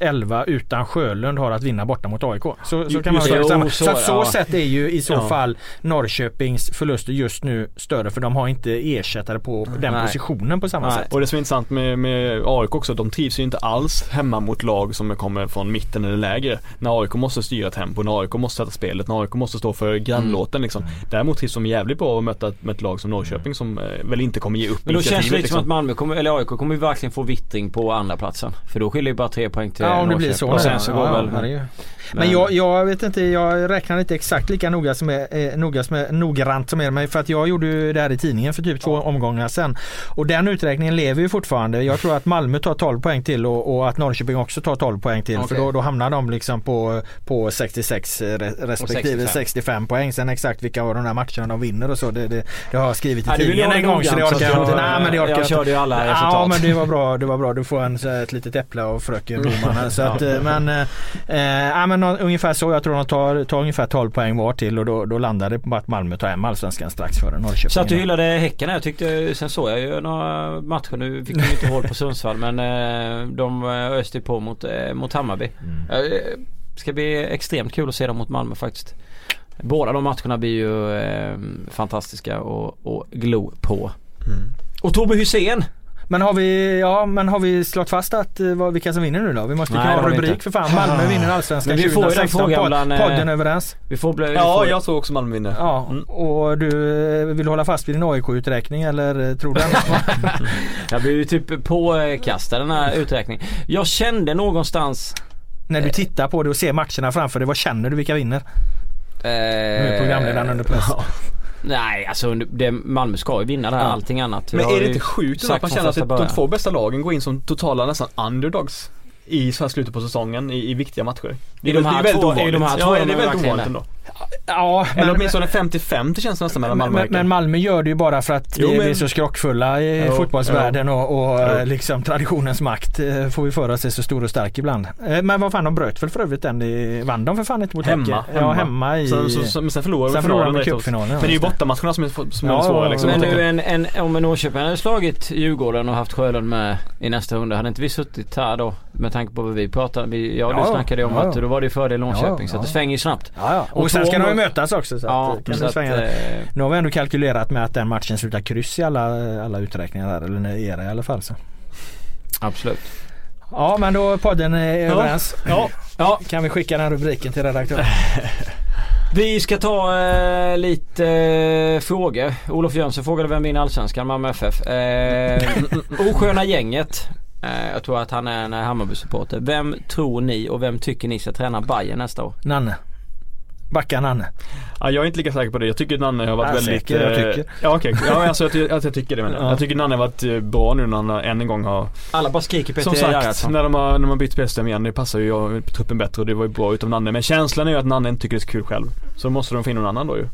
11 utan Sjölund har att vinna borta mot AIK. Så, så kan man säga jo, Så, så, så ja. sätt är ju i så Ja. fall Norrköpings förluster just nu större för de har inte ersättare på den Nej. positionen på samma Nej. sätt. Och det som är intressant med, med AIK också, de trivs ju inte alls hemma mot lag som kommer från mitten eller lägre. När AIK måste styra tempo, när AIK måste sätta spelet, när AIK måste stå för grannlåten Mm. liksom. Däremot trivs de jävligt bra att möta med ett lag som Norrköping som eh, väl inte kommer ge upp Men då känns det lite som att Malmö kommer, eller AIK kommer ju verkligen få vittring på andra platsen För då skiljer ju bara tre poäng till Ja om det blir så. Och sen ja. så ja, går ja, väl... ju- Men, Men- jag, jag vet inte, jag räknar inte exakt lika noga som är, eh, noga som är, noggrant som er för att jag gjorde ju det här i tidningen för typ två omgångar sedan. Och den uträkningen lever ju fortfarande. Jag tror att Malmö tar 12 poäng till och, och att Norrköping också tar 12 poäng till. För Okej. då, då hamnar de liksom på, på 66 re- respektive 65. 65. poäng. Sen exakt vilka av de där matcherna de vinner och så det, det, det har jag skrivit i Ja, tidningen en gång så det orkar jag inte. Nej men det orkar jag jag körde ju alla Ja resultat. men det var bra, det var bra. Du får en, ett litet äpple av fröken Här. så att, eh, men, eh, eh, men ungefär så. Jag tror de tar, tar ungefär 12 poäng var till och då, då landar det på att Malmö tar hem allsvenskan strax före Norrköping. Så att du hyllade Häcken. Jag tyckte, sen såg jag ju några matcher. Nu fick de inte hål på Sundsvall men eh, de öste på mot, mot Hammarby. Mm. Ska bli extremt kul att se dem mot Malmö faktiskt. Båda de matcherna blir ju eh, fantastiska och, och glo på. Mm. Och Tobbe Hysén! Men har vi, ja, men har vi slått fast att, eh, vad, vilka som vinner nu då? Vi måste ju kunna ha vi rubrik inte. för fan. Malmö vinner allsvenskan Men vi får ju den 2016. frågan Pod- bland, eh, Podden överens. Vi får bli, vi Ja, får, jag tror också Malmö vinner. Ja, Mm. och du eh, vill hålla fast vid din AIK-uträkning eller tror du? Jag blir ju typ påkastad den här uträkningen. Jag kände någonstans När du tittar på det och ser matcherna framför dig, vad känner du vilka vinner? Eh, Nu är programledaren under press. Nej alltså det, Malmö ska ju vinna det här. Ja. Allting annat. Men är det inte sjukt att man känner att de två bästa lagen går in som totala nästan underdogs i så här slutet på säsongen i, i viktiga matcher? Det Är de här det är väldigt två- är ovanligt. de här två ja, de det är väldigt ovanligt ändå. Ja, Eller åtminstone 50-50 känns det nästan mellan Malmö och men, Häcken. men Malmö gör det ju bara för att Jo, vi men- är så skrockfulla i Jo, fotbollsvärlden och, och Jo. eh, liksom traditionens makt eh, får vi för oss är så stor och stark ibland. Eh, Men vad fan de bröt väl för övrigt den i, vann de för fan inte mot Hemma, Häcken? Ja hemma. hemma i... Sen, så, så, men sen förlorar de Sen de finalen direkt cupfinalen, Men det är ju bortamatcherna som är, som är Ja, svåra liksom. Men nu en, en, om en Norrköping hade slagit Djurgården och haft Sjölund med i nästa runda. Hade inte vi suttit här då? Med tanke på vad vi pratade. Vi, ja, Ja, du ja. snackade om Ja, att ja. då var det fördel Norrköping. Ja, så det ja. svänger ju snabbt. Ja, ja. Och, Och sen ska de ju mötas också så Ja, att, eh, så att, svänga. eh, Nu har vi ändå kalkylerat med att den matchen slutar kryss i alla, alla uträkningar här, eller era i alla fall. Så. absolut. Ja men då podden är överens. Ja. Ja, Kan vi skicka den rubriken till redaktören? vi ska ta eh, lite eh, frågor. Olof Jönsson frågade vem vinner Allsvenskan? Malmö FF. Eh, osköna gänget. Eh, jag tror att han är en Hammarby-supporter. Vem tror ni och vem tycker ni ska träna Bayern nästa år? Nanne. Backa Nanne. Ja, jag är inte lika säker på det. Jag tycker Nanne har varit Ja, väldigt... säker, jag eh, tycker. Ja okej, ja, alltså, jag, ty- att jag tycker det menar jag. Ja. Jag tycker Nanne har varit eh, bra nu när han än en gång har Alla bara skriker Peter Som sagt, Gerhardsson. när de har, när de har bytt spelsystem igen, det passar ju jag, truppen bättre och det var ju bra utav Nanne. Men känslan är ju att Nanne inte tycker det är så kul själv. Så måste de finna någon annan då ju.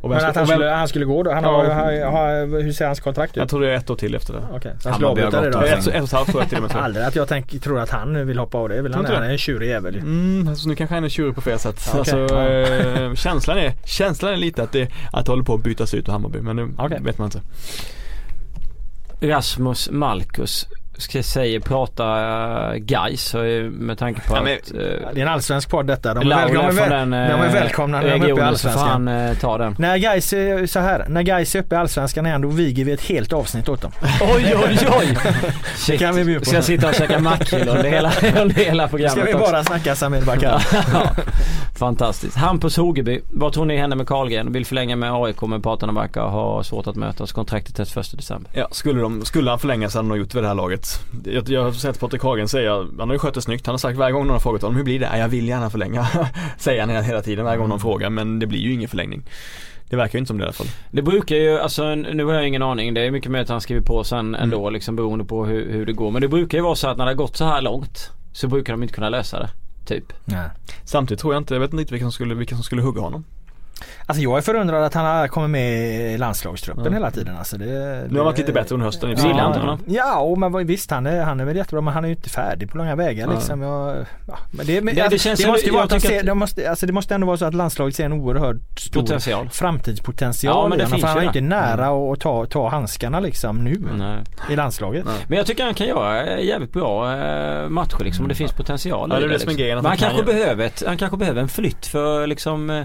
Och Men att han skulle, han skulle gå då? Han Ja. har, har, har, hur ser hans kontrakt ut? jag tror det är ett år till efter det. Så han skulle avbryta det då? Ett, ett och ett halvt jag till och med. Aldrig att jag tänk, tror att han vill hoppa av det. Vill han, han är en tjurig jävel ju. Mm, alltså nu kanske han är tjurig på fel sätt. Okej. Alltså, eh, känslan, är, känslan är lite att det, att det håller på att bytas ut ur Hammarby men nu Okej. vet man inte. Rasmus Malkus ska jag säga prata uh, Gais med tanke på Ja, men- att uh, Det är en allsvensk podd detta. De är, väl, de är, är väl, den de är eh, välkomna när de är uppe i Allsvenskan. han uh, ta den. När Gais är så här, när Gais är uppe i Allsvenskan igen då viger vi ett helt avsnitt åt dem. Oj oj oj! Det kan vi bjuda på. Ska jag sitta och käka mackor under hela, under hela programmet Ska vi också? bara snacka Samir Bakar? ja, fantastiskt. Hampus Hogeby, vad tror ni händer med Karlgren? Vill förlänga med AIK men parterna verkar ha svårt att mötas. Kontraktet till 1 december. Ja, skulle, de, skulle han förlänga så hade han nog gjort det vid det här laget. Jag, jag har sett Patrik Hagen säga, han har ju skött det snyggt. Han har sagt varje gång någon har frågat honom, hur blir det? Ja, jag vill gärna förlänga. Säger han hela- tiden varje gång någon frågar, men det blir ju ingen förlängning. Det verkar ju inte som det i alla fall. Det brukar ju, alltså nu har jag ingen aning. Det är mycket mer att han skriver på sen ändå Mm. liksom beroende på hur, hur det går. Men det brukar ju vara så att när det har gått så här långt så brukar de inte kunna lösa det. Typ. Nej. Samtidigt tror jag inte, jag vet inte riktigt vilka som skulle, vilka som skulle hugga honom. Alltså jag är förundrad att han har kommit med i landslagstruppen Ja. hela tiden. Alltså det, Nu har han varit lite bättre under hösten sig. Gillar inte honom? Ja, och men visst han är, han är väl jättebra men han är ju inte färdig på långa vägar liksom. Jag, ja, men det, men, Det- det alltså, känns det måste ju jag vara att de tycker ser, att- det, måste, alltså det måste ändå vara så att landslaget ser en oerhört stor Potential. framtidspotential Ja, men det finns för han ju är det. inte nära att ta, ta handskarna liksom nu Nej. i landslaget. Nej. Men jag tycker han kan göra eh, jävligt bra eh, matcher liksom. Och det finns potential Ja, det är det liksom. Men han han kan kanske, ju- behöver ett, han kanske behöver en flytt för liksom eh,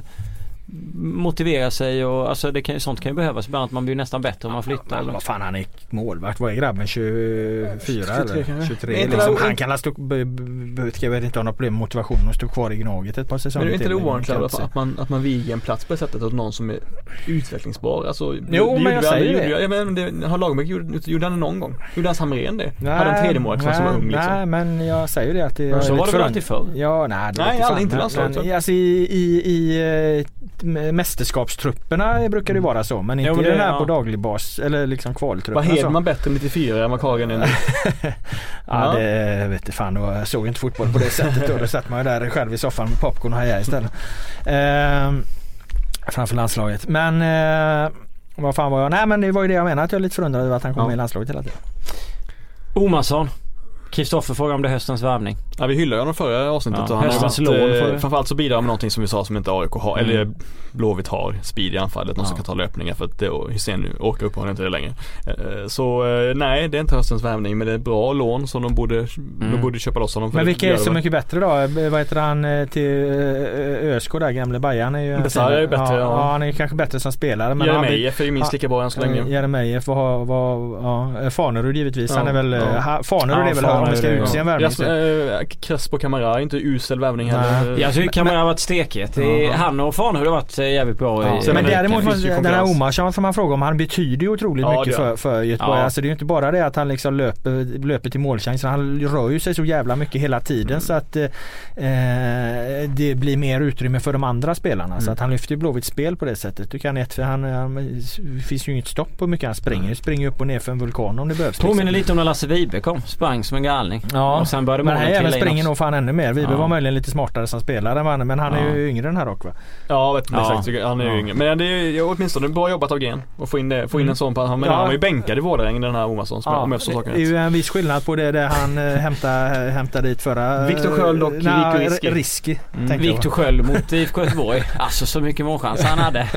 motivera sig och alltså det kan, ju- sånt kan ju behövas ibland att man blir nästan bättre om man flyttar. Men vad fan han är målvakt. Vad är grabben? 24 23 eller? kanske. 23 Är inte liksom. Han kan stå, jag vet inte om något problem med motivationen att stå kvar i Gnaget ett par säsonger Men är inte det se. att man, att man viger en plats på det sättet åt någon som är utvecklingsbar? Alltså, Jo, men jag säger det. jag- Ja, men det, har Lagerbäck gjort, gjorde han det någon gång? Gjorde Hans Hamrén det? Nej, Hade en tredje målvakt som var ung liksom? Nej men jag säger det att det Så var det väl alltid förr? Ja, nej, det Nej, aldrig inte landslaget, alltså i eh, mästerskapstrupperna brukar det vara så men inte Jo, men i den det- här ja. på daglig bas eller liksom kvaltruppen. Var och så. Hedman bättre 94 än vad Kagen är nu? Ja, Ja. det vet jag fan. Jag såg inte fotboll på det sättet då. Då satt man ju där själv i soffan med popcorn och hajade istället. Ehm, framför landslaget. Men eh, vad fan var jag? Nej men det var ju det jag menade att jag är lite förundrad över att han kom Ja. med i landslaget hela tiden. Omarsson. Kristoffer frågar om det är höstens värvning. Ja vi hyllade honom förra avsnittet Ja, och han har varit, lån eh, framförallt så bidrar han med någonting som vi sa som inte AIK har, Mm. eller Blåvitt har, speed i anfallet, någon som Ja. kan ta löpningar för att det, Hysén nu orkar uppenbarligen inte det längre. Eh, Så eh, nej, det är inte höstens värvning men det är bra lån som de borde, de borde köpa loss honom för. Men vilka är så mycket bättre då? Eh, Vad heter han till ÖSK där, gamle Bajan är ju fin- är ju bättre, ja, ja. han är kanske bättre som spelare. Men Jeremejeff är ju minst lika bra än så länge. Jeremejeff var, var, ja, Fanerud givetvis. Han är väl, ja. Fanerud är väl om vi ska utse en värvning. Så- Crespo Camara är inte usel värvning heller. Jag tycker Kamara har varit stekhet. Ja. Han och Fanerud har varit eh, jävligt bra Ja. i Men det- däremot, den här. Omarsson som man frågar om, han betyder ju otroligt Ja, mycket för, för Göteborg. Ja. Alltså det är ju inte bara det att han liksom löper, löper till målchanser. Han rör ju sig så jävla mycket hela tiden Mm. så att eh, det blir mer utrymme för de andra spelarna. Så Mm. att han lyfter ju Blåvitts spel på det sättet. Du kan ett, för han, han, finns ju inget stopp på hur mycket han springer. Han springer upp och ner för en vulkan om det behövs. Påminner liksom. lite om när Lasse Vibe kom. Sprang som en galning. Ja, Och sen började målen trilla in springer nog fan ännu mer. Vibe Ja. var möjligen lite smartare som spelare men, men han är Ja. ju yngre den här dock va? Ja, vet Ja. exakt. Han är ju Ja. yngre. Men det är ju åtminstone bra jobbat av Gren att få in, det, få in Mm. en sån på han. Men Ja. han var ju bänkad i Vålerenga den här Omarsson som om jag förstår det är ju en viss skillnad på det där han äh, hämtade, hämtade dit förra... Viktor Sköld och Rico Risky. Risky. Mm. Viktor Sköld mot IFK Göteborg. Alltså så mycket målchanser han hade.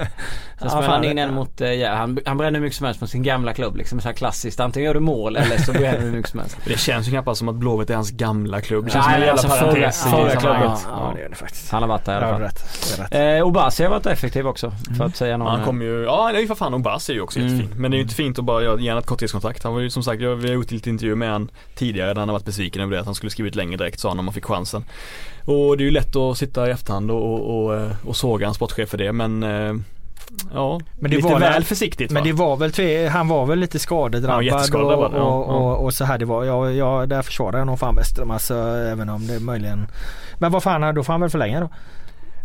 Sen Ja, spelade fan. han in en mot, eh, ja, han, han brände hur mycket som helst mot sin gamla klubb liksom. Så här klassiskt. Antingen gör du mål eller så bränner du hur mycket som helst. Det känns ju knappast som att Blåvitt är hans gamla klubb. Det känns Nej, som en jävla alltså förra- parentes i förra sammanhanget. klubben. Ja, det är det faktiskt. Han har varit där i alla fall. rätt. Eh, Obasi har varit effektiv också. För att säga någon. Han kom ju, ja ju för fan Obas är ju också Mm. jättefin. Men det är ju inte fint att bara göra- ge honom ett korttidskontrakt. Han var ju som sagt, jag, vi har gjort lite intervju med han tidigare där han har varit besviken över det. Att han skulle skrivit längre direkt sa han om han fick chansen. Och det är ju lätt att sitta i efterhand och, och, och, eh, och såga en sportchef för det men eh, Ja, Men det lite var väl försiktigt Men va? det var väl tve, han var väl lite skadedrabbad jätteskadedrabbad, och, ja, och, ja. och, och så här det var. Ja, ja, där försvarar jag nog fan Westrum alltså även om det möjligen Men vad fan, då får han väl förlänga då?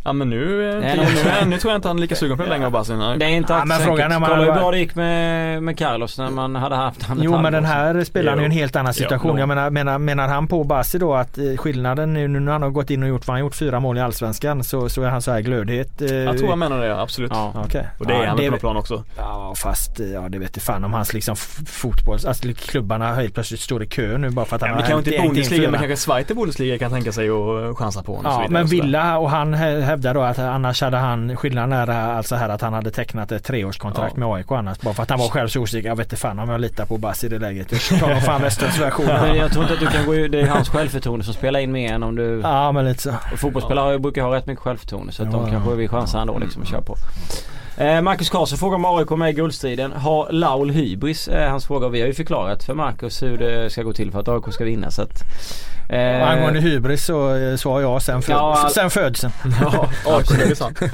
Ja men nu, eh, Nej, nu, nu tror jag inte han är lika sugen på det längre Basin. Det är inte Ja, men frågan är han- Kolla hur bra det gick med, med Carlos när man hade haft han Jo men den här spelaren är ju en helt annan situation. Ja, jag menar, menar, menar han på Bassi då att eh, skillnaden nu när han har gått in och gjort, vad han gjort fyra mål i Allsvenskan så, så är han så här glödhet. eh, Jag tror han menar det, absolut. Ja. Okej. Och det är ja, han det, väl på plan också. Ja fast ja det vet jag fan om hans liksom fotbolls, alltså klubbarna helt plötsligt står i kö nu bara för att han Ja, har men kanske inte Bundesliga men kanske Zweite Bundesliga kan tänka sig att chansa på honom. Ja, men. Villa och han hävdar då att annars hade han, skillnaden är alltså här att han hade tecknat ett treårskontrakt Ja. med AIK annars. Bara för att han var själv så osäker. Jag vet inte fan om jag litar på Bass i det läget. Jag tar fan Västerns version. Men jag tror inte att du kan gå det är hans självförtroende som spelar in mer än om du Ja men lite så. och Fotbollsspelare brukar ha rätt mycket självförtroende så att Ja, de ja. kanske vill chansa ändå liksom och köra på. Eh, Marcus Karlsson frågar om AIK med i guldstriden. Har Laul hybris? Är hans fråga. Vi har ju förklarat för Marcus hur det ska gå till för att AIK ska vinna så att... Eh, angående hybris så, eh, så har jag sen, föd, Ja, sen födseln. ja.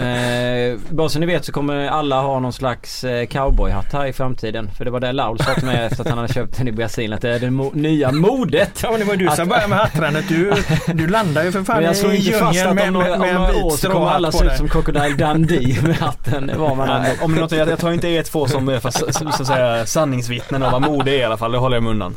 Eh, bara så ni vet så kommer alla ha någon slags eh, cowboyhatt här i framtiden. För det var det Laul sa till mig efter att han hade köpt den i Brasilien. Att det är det mo- nya modet. Ja men det var du som började med hatträndet. Du, du landar ju för fan Men jag i djungeln att med, med, med en vit så kommer alla stråhatt på se ut dig. som Crocodile Dundee med hatten. Var man ändå. Om något, jag, jag tar inte er två som så, så att säga, sanningsvittnen av vad mode är i alla fall. Det håller jag mig undan.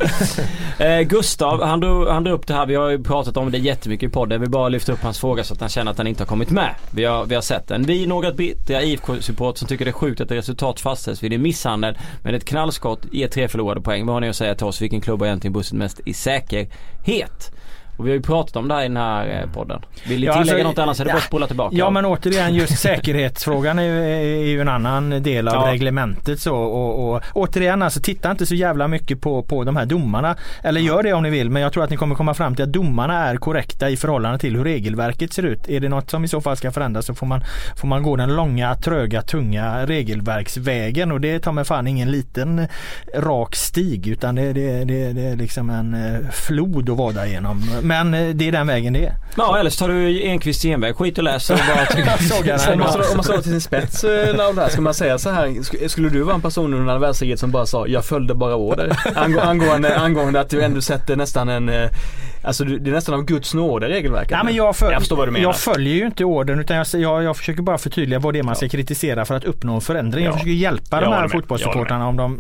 Eh, Gustav, han drog, han drog upp det här. Vi har ju pratat om det jättemycket i podden. Vi bara lyfta upp hans fråga så att han känner att han inte har kommit med. Vi har, vi har sett den. Vi är några bittra IFK-support som tycker det är sjukt att resultat fastställs vid en misshandel. Men ett knallskott ger tre förlorade poäng. Vad har ni att säga till oss? Vilken klubb har egentligen bussen mest i säkerhet? Och vi har ju pratat om det här i den här eh, podden. Vill ni Ja, tillägga alltså, något annars är det bara att spola tillbaka. Ja men återigen just säkerhetsfrågan är är ju en annan del av Ja. reglementet så och, och återigen alltså titta inte så jävla mycket på, på de här domarna. Eller gör det om ni vill men jag tror att ni kommer komma fram till att domarna är korrekta i förhållande till hur regelverket ser ut. Är det något som i så fall ska förändras så får man, får man gå den långa, tröga, tunga regelverksvägen och det tar med fan ingen liten rak stig utan det, det, det, det är liksom en eh, flod att vada igenom. Men eh, det är den vägen det är. Ja eller så tar du Enqvist genväg. Skit och läs och bara Sågar Om man, slår, om man slår till sin spets eh, Laul här, ska man säga så här. sk- Skulle du vara en person under andra världskriget som bara sa jag följde bara order? Angå, angående, angående att du ändå sätter nästan en, eh, alltså det är nästan av Guds nåde regelverket. Nej, men jag, föl- jag förstår vad du menar. jag följer ju inte orden utan jag, jag, jag försöker bara förtydliga vad det är man ska kritisera för att uppnå en förändring. Jag Ja. försöker hjälpa Jag de här fotbollssupportrarna om de,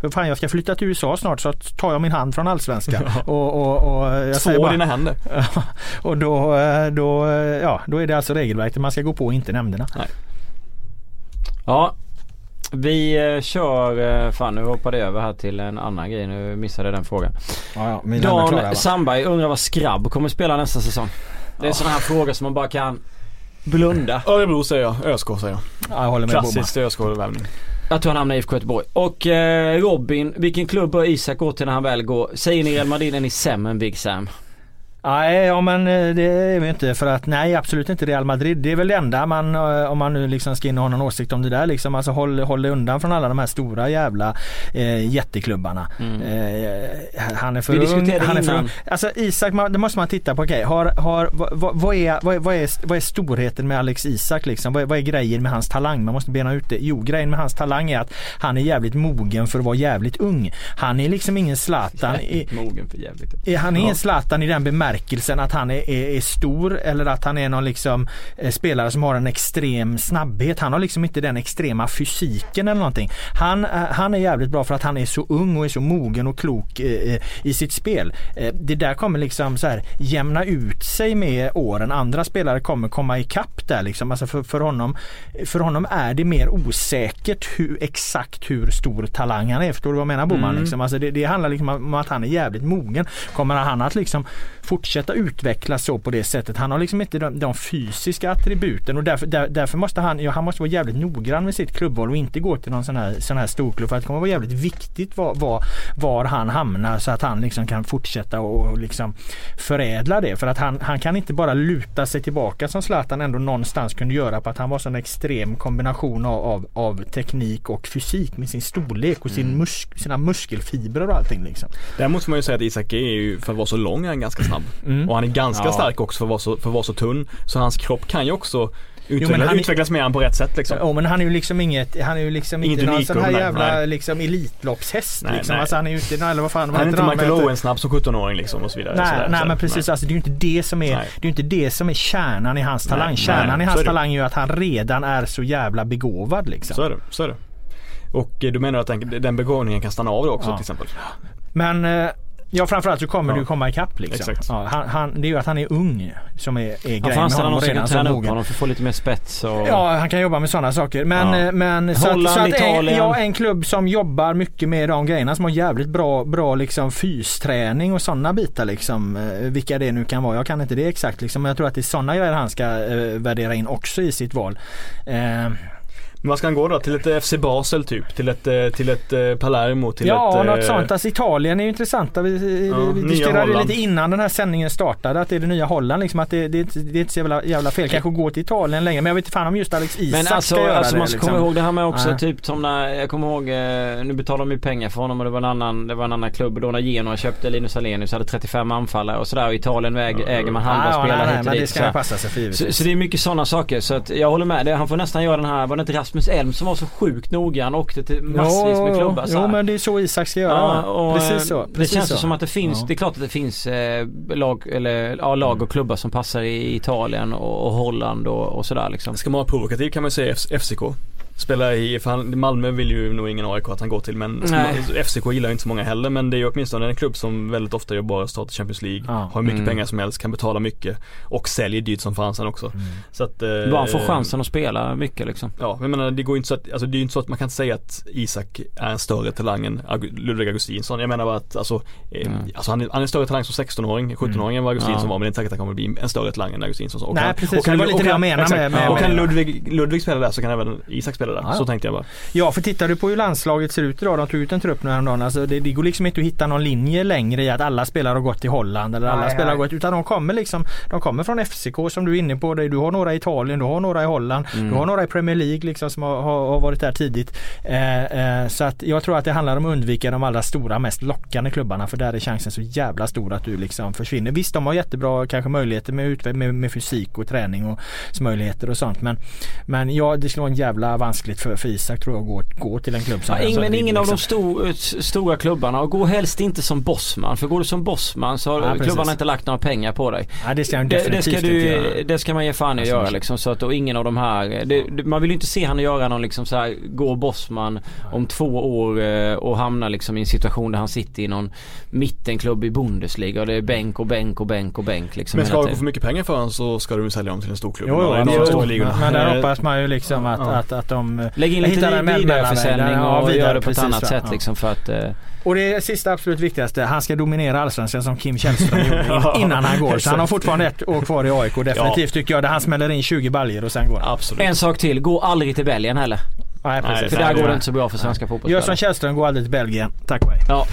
de Fan jag ska flytta till USA snart så tar jag min hand från Allsvenskan. Och, och, och jag säger Två bara, dina händer. och då, då, ja, då är det alltså regelverket man ska gå på inte nämnderna. Ja. Vi eh, kör, eh, fan nu hoppade jag över här till en annan grej. Nu missade jag den frågan. Ja, ja, Dan Sandberg undrar vad Skrabb kommer spela nästa säsong. Det är en sån här fråga som man bara kan blunda. Örebro säger jag, ÖSK säger jag. Ja, jag håller med. Klassiskt ÖSK-värvning. Jag tror han hamnar i IFK Göteborg. Och eh, Robin, vilken klubb bör Isak gå till när han väl går? Säger ni Real Madrid är ni sämre än Big Sam? Nej, ja men eh, det är vi inte för att nej absolut inte Real Madrid. Det är väl det enda man eh, om man nu liksom ska in och ha någon åsikt om det där liksom. Alltså håll, håll dig undan från alla de här stora jävla eh, jätteklubbarna. Mm. Eh, han är för Vi ung. Han är för ung. Alltså Isak, man, det måste man titta på. Okej, har, har, vad, vad, är, vad, är, vad, är, vad är storheten med Alex Isak liksom? Vad är, vad är grejen med hans talang? Man måste bena ut det. Jo, grejen med hans talang är att han är jävligt mogen för att vara jävligt ung. Han är liksom ingen Zlatan. Mogen för jävligt. han är ingen Zlatan i den bemärkelsen att han är, är, är stor eller att han är någon liksom eh, spelare som har en extrem snabbhet. Han har liksom inte den extrema fysiken eller någonting. Han, eh, han är jävligt bra för att han är så ung och är så mogen och klok eh, i sitt spel. Det där kommer liksom så här jämna ut sig med åren. Andra spelare kommer komma ikapp där liksom. Alltså för, för, honom, för honom är det mer osäkert hur, exakt hur stor talang han är. Förstår du vad jag menar Boman? Mm. Liksom? Alltså det, det handlar liksom om att han är jävligt mogen. Kommer han att liksom fortsätta utvecklas så på det sättet? Han har liksom inte de, de fysiska attributen och därför, där, därför måste han, ja, han måste vara jävligt noggrann med sitt klubbval och inte gå till någon sån här, sån här storklubb. För att det kommer vara jävligt viktigt var, var, var han hamnar så att han liksom kan fortsätta och, och liksom förädla det. För att han, han kan inte bara luta sig tillbaka som Zlatan ändå någonstans kunde göra på att han var så en extrem kombination av, av, av teknik och fysik med sin storlek och sin mus, sina muskelfibrer och allting liksom. Däremot får man ju säga att Isak är ju, för att vara så lång, är han ganska snabb. Mm. Och han är ganska Ja. stark också för att, vara så, för att vara så tunn. Så hans kropp kan ju också Utvecklas, men han utvecklas mer än på rätt sätt liksom. Ja men han är ju liksom inget, han är ju liksom Inget inte någon sån här nej, jävla nej. liksom elitloppshäst Nej, liksom. nej. Alltså han är ju inte, eller vad fan Han är inte Michael Owen snabb som 17-åring liksom och så vidare. Nej, Sådär, nej sådär. men precis, alltså det är ju inte det som är, Nej. det är inte det som är kärnan i hans Nej, talang. nej, Kärnan i hans är talang är ju att han redan är så jävla begåvad liksom. Så är det, så är det. Och eh, du menar att den, den begåvningen kan stanna av då också Ja. till exempel? Men eh, ja framförallt så kommer Ja. ju komma ikapp liksom. Ja, han, han, det är ju att han är ung som är, är Han grejen får med honom redan så träna upp honom för att få lite mer spets och... Ja, han kan jobba med sådana saker. Men, Ja. eh, men så, Holland, att, så att en, ja, en klubb som jobbar mycket med de grejerna som har jävligt bra, bra liksom fysträning och sådana bitar liksom. eh, Vilka det nu kan vara. Jag kan inte det exakt liksom. Men jag tror att det är sådana grejer han ska eh, värdera in också i sitt val. Eh, vad ska han gå då? Till ett FC Basel typ? Till ett, eh, till ett eh, Palermo? Till ja, ett, eh, något sånt. Alltså Italien är ju intressanta. Vi, vi, Ja, vi diskuterade lite innan den här sändningen startade att det är det nya Holland. Liksom, att det, det, det är inte så jävla, jävla fel kanske att gå till Italien längre. Men jag vet inte fan om just Alex Isak Men alltså, ska göra alltså det. man ska liksom. komma ihåg det här med också Nej. typ som när, jag kommer ihåg, eh, nu betalar de ju pengar för honom och det var en annan, det var en annan klubb då när Genoa köpte Linus Alenius hade 35 anfallare och sådär och Italien äger, äger man halva Ja, ja, spelare hit och det dit. ska så, han passa sig för så, så det är mycket sådana saker så att jag håller med dig. Han får nästan göra den här, var det inte Rasmus Elm som var så sjukt noga? Han åkte till massvis med klubbar så Jo här. men det är så Isak ska göra. Ja, och, precis eh, så. det Precis känns så. som att det finns, Ja. det är klart att det finns eh, lag, eller, ja, lag och klubbar som passar i Italien och, och Holland och, och sådär liksom. Ska man vara provokativ kan man säga F- FCK. Spela i, för han, Malmö vill ju nog ingen AIK att han går till men Nej. FCK gillar ju inte så många heller men det är ju åtminstone en klubb som väldigt ofta gör bra resultat i Champions League. Ja. Har mycket Mm. pengar som helst, kan betala mycket och säljer dyrt som fansen också. Mm. Så att, eh, Bara han får chansen att spela mycket liksom. Ja, jag menar det går ju inte så att, alltså det är ju inte så att man kan säga att Isak är en större talang än Ludvig Augustinsson. Jag menar bara att alltså, eh, Mm. alltså han, är, han är en större talang som 16-åring, 17-åring än vad Augustinsson Ja. var men det är inte säkert att han kommer bli en större talang än Augustinsson. Och Nej, kan- precis. och kan- Det var lite och det jag menade med- med- Och kan Ludvig, Ludvig spela där så kan även Isak spela där. Ja. Så tänkte jag bara. Ja för tittar du på hur landslaget ser ut idag. De tog ut en trupp nu häromdagen. Alltså det, det går liksom inte att hitta någon linje längre i att alla spelare har gått till Holland eller alla Nej, spelare har nej. gått. Utan de kommer liksom De kommer från FCK som du är inne på. Du har några i Italien, du har några i Holland. Mm. Du har några i Premier League liksom som har, har, har varit där tidigt. Eh, eh, så att jag tror att det handlar om att undvika de allra stora mest lockande klubbarna för där är chansen så jävla stor att du liksom försvinner. Visst de har jättebra kanske möjligheter med, med, med fysik och träning och möjligheter och sånt men Men ja det skulle vara en jävla vanskligt för, för Isak tror jag att gå, gå till en klubb som Ja, den. ing, Så men det- ingen av de liksom- stor, s- stora klubbarna och gå helst inte som bossman. För går du som bossman så har Ja, precis. klubbarna inte lagt några pengar på dig. Ja, det ska han Det, det, definitivt ska inte du, göra. det ska man ge fan i att Alltså, göra liksom. Så att, och ingen av de här, det, det, man vill ju inte se han göra någon liksom så här, gå bossman om två år eh, och hamna liksom i en situation där han sitter i någon mittenklubb i Bundesliga och det är bänk och bänk och bänk och bänk liksom Men ska du få för mycket pengar för honom så ska du sälja honom till en stor klubb. Jo, jo, det de jo, ligorna. men, där Eh, hoppas man ju liksom att, Ja. att, att de eh, Lägg in lite vidareförsäljning Ja, och vidare, gör det på ett annat sätt Ja. liksom för att eh, Och det sista absolut viktigaste, han ska dominera allsvenskan som Kim Källström gjorde in- innan han går. Så han har fortfarande ett år kvar i AIK definitivt tycker jag. Där han smäller in 20 baljor och sen går han. Absolut. En sak till, gå aldrig till Belgien heller. Nej, Nej, precis. För Nej, där det går är- det inte så bra för svenska Gör fotbollsspelare. som Källström, gå aldrig till Belgien. Tack och hej. Ja.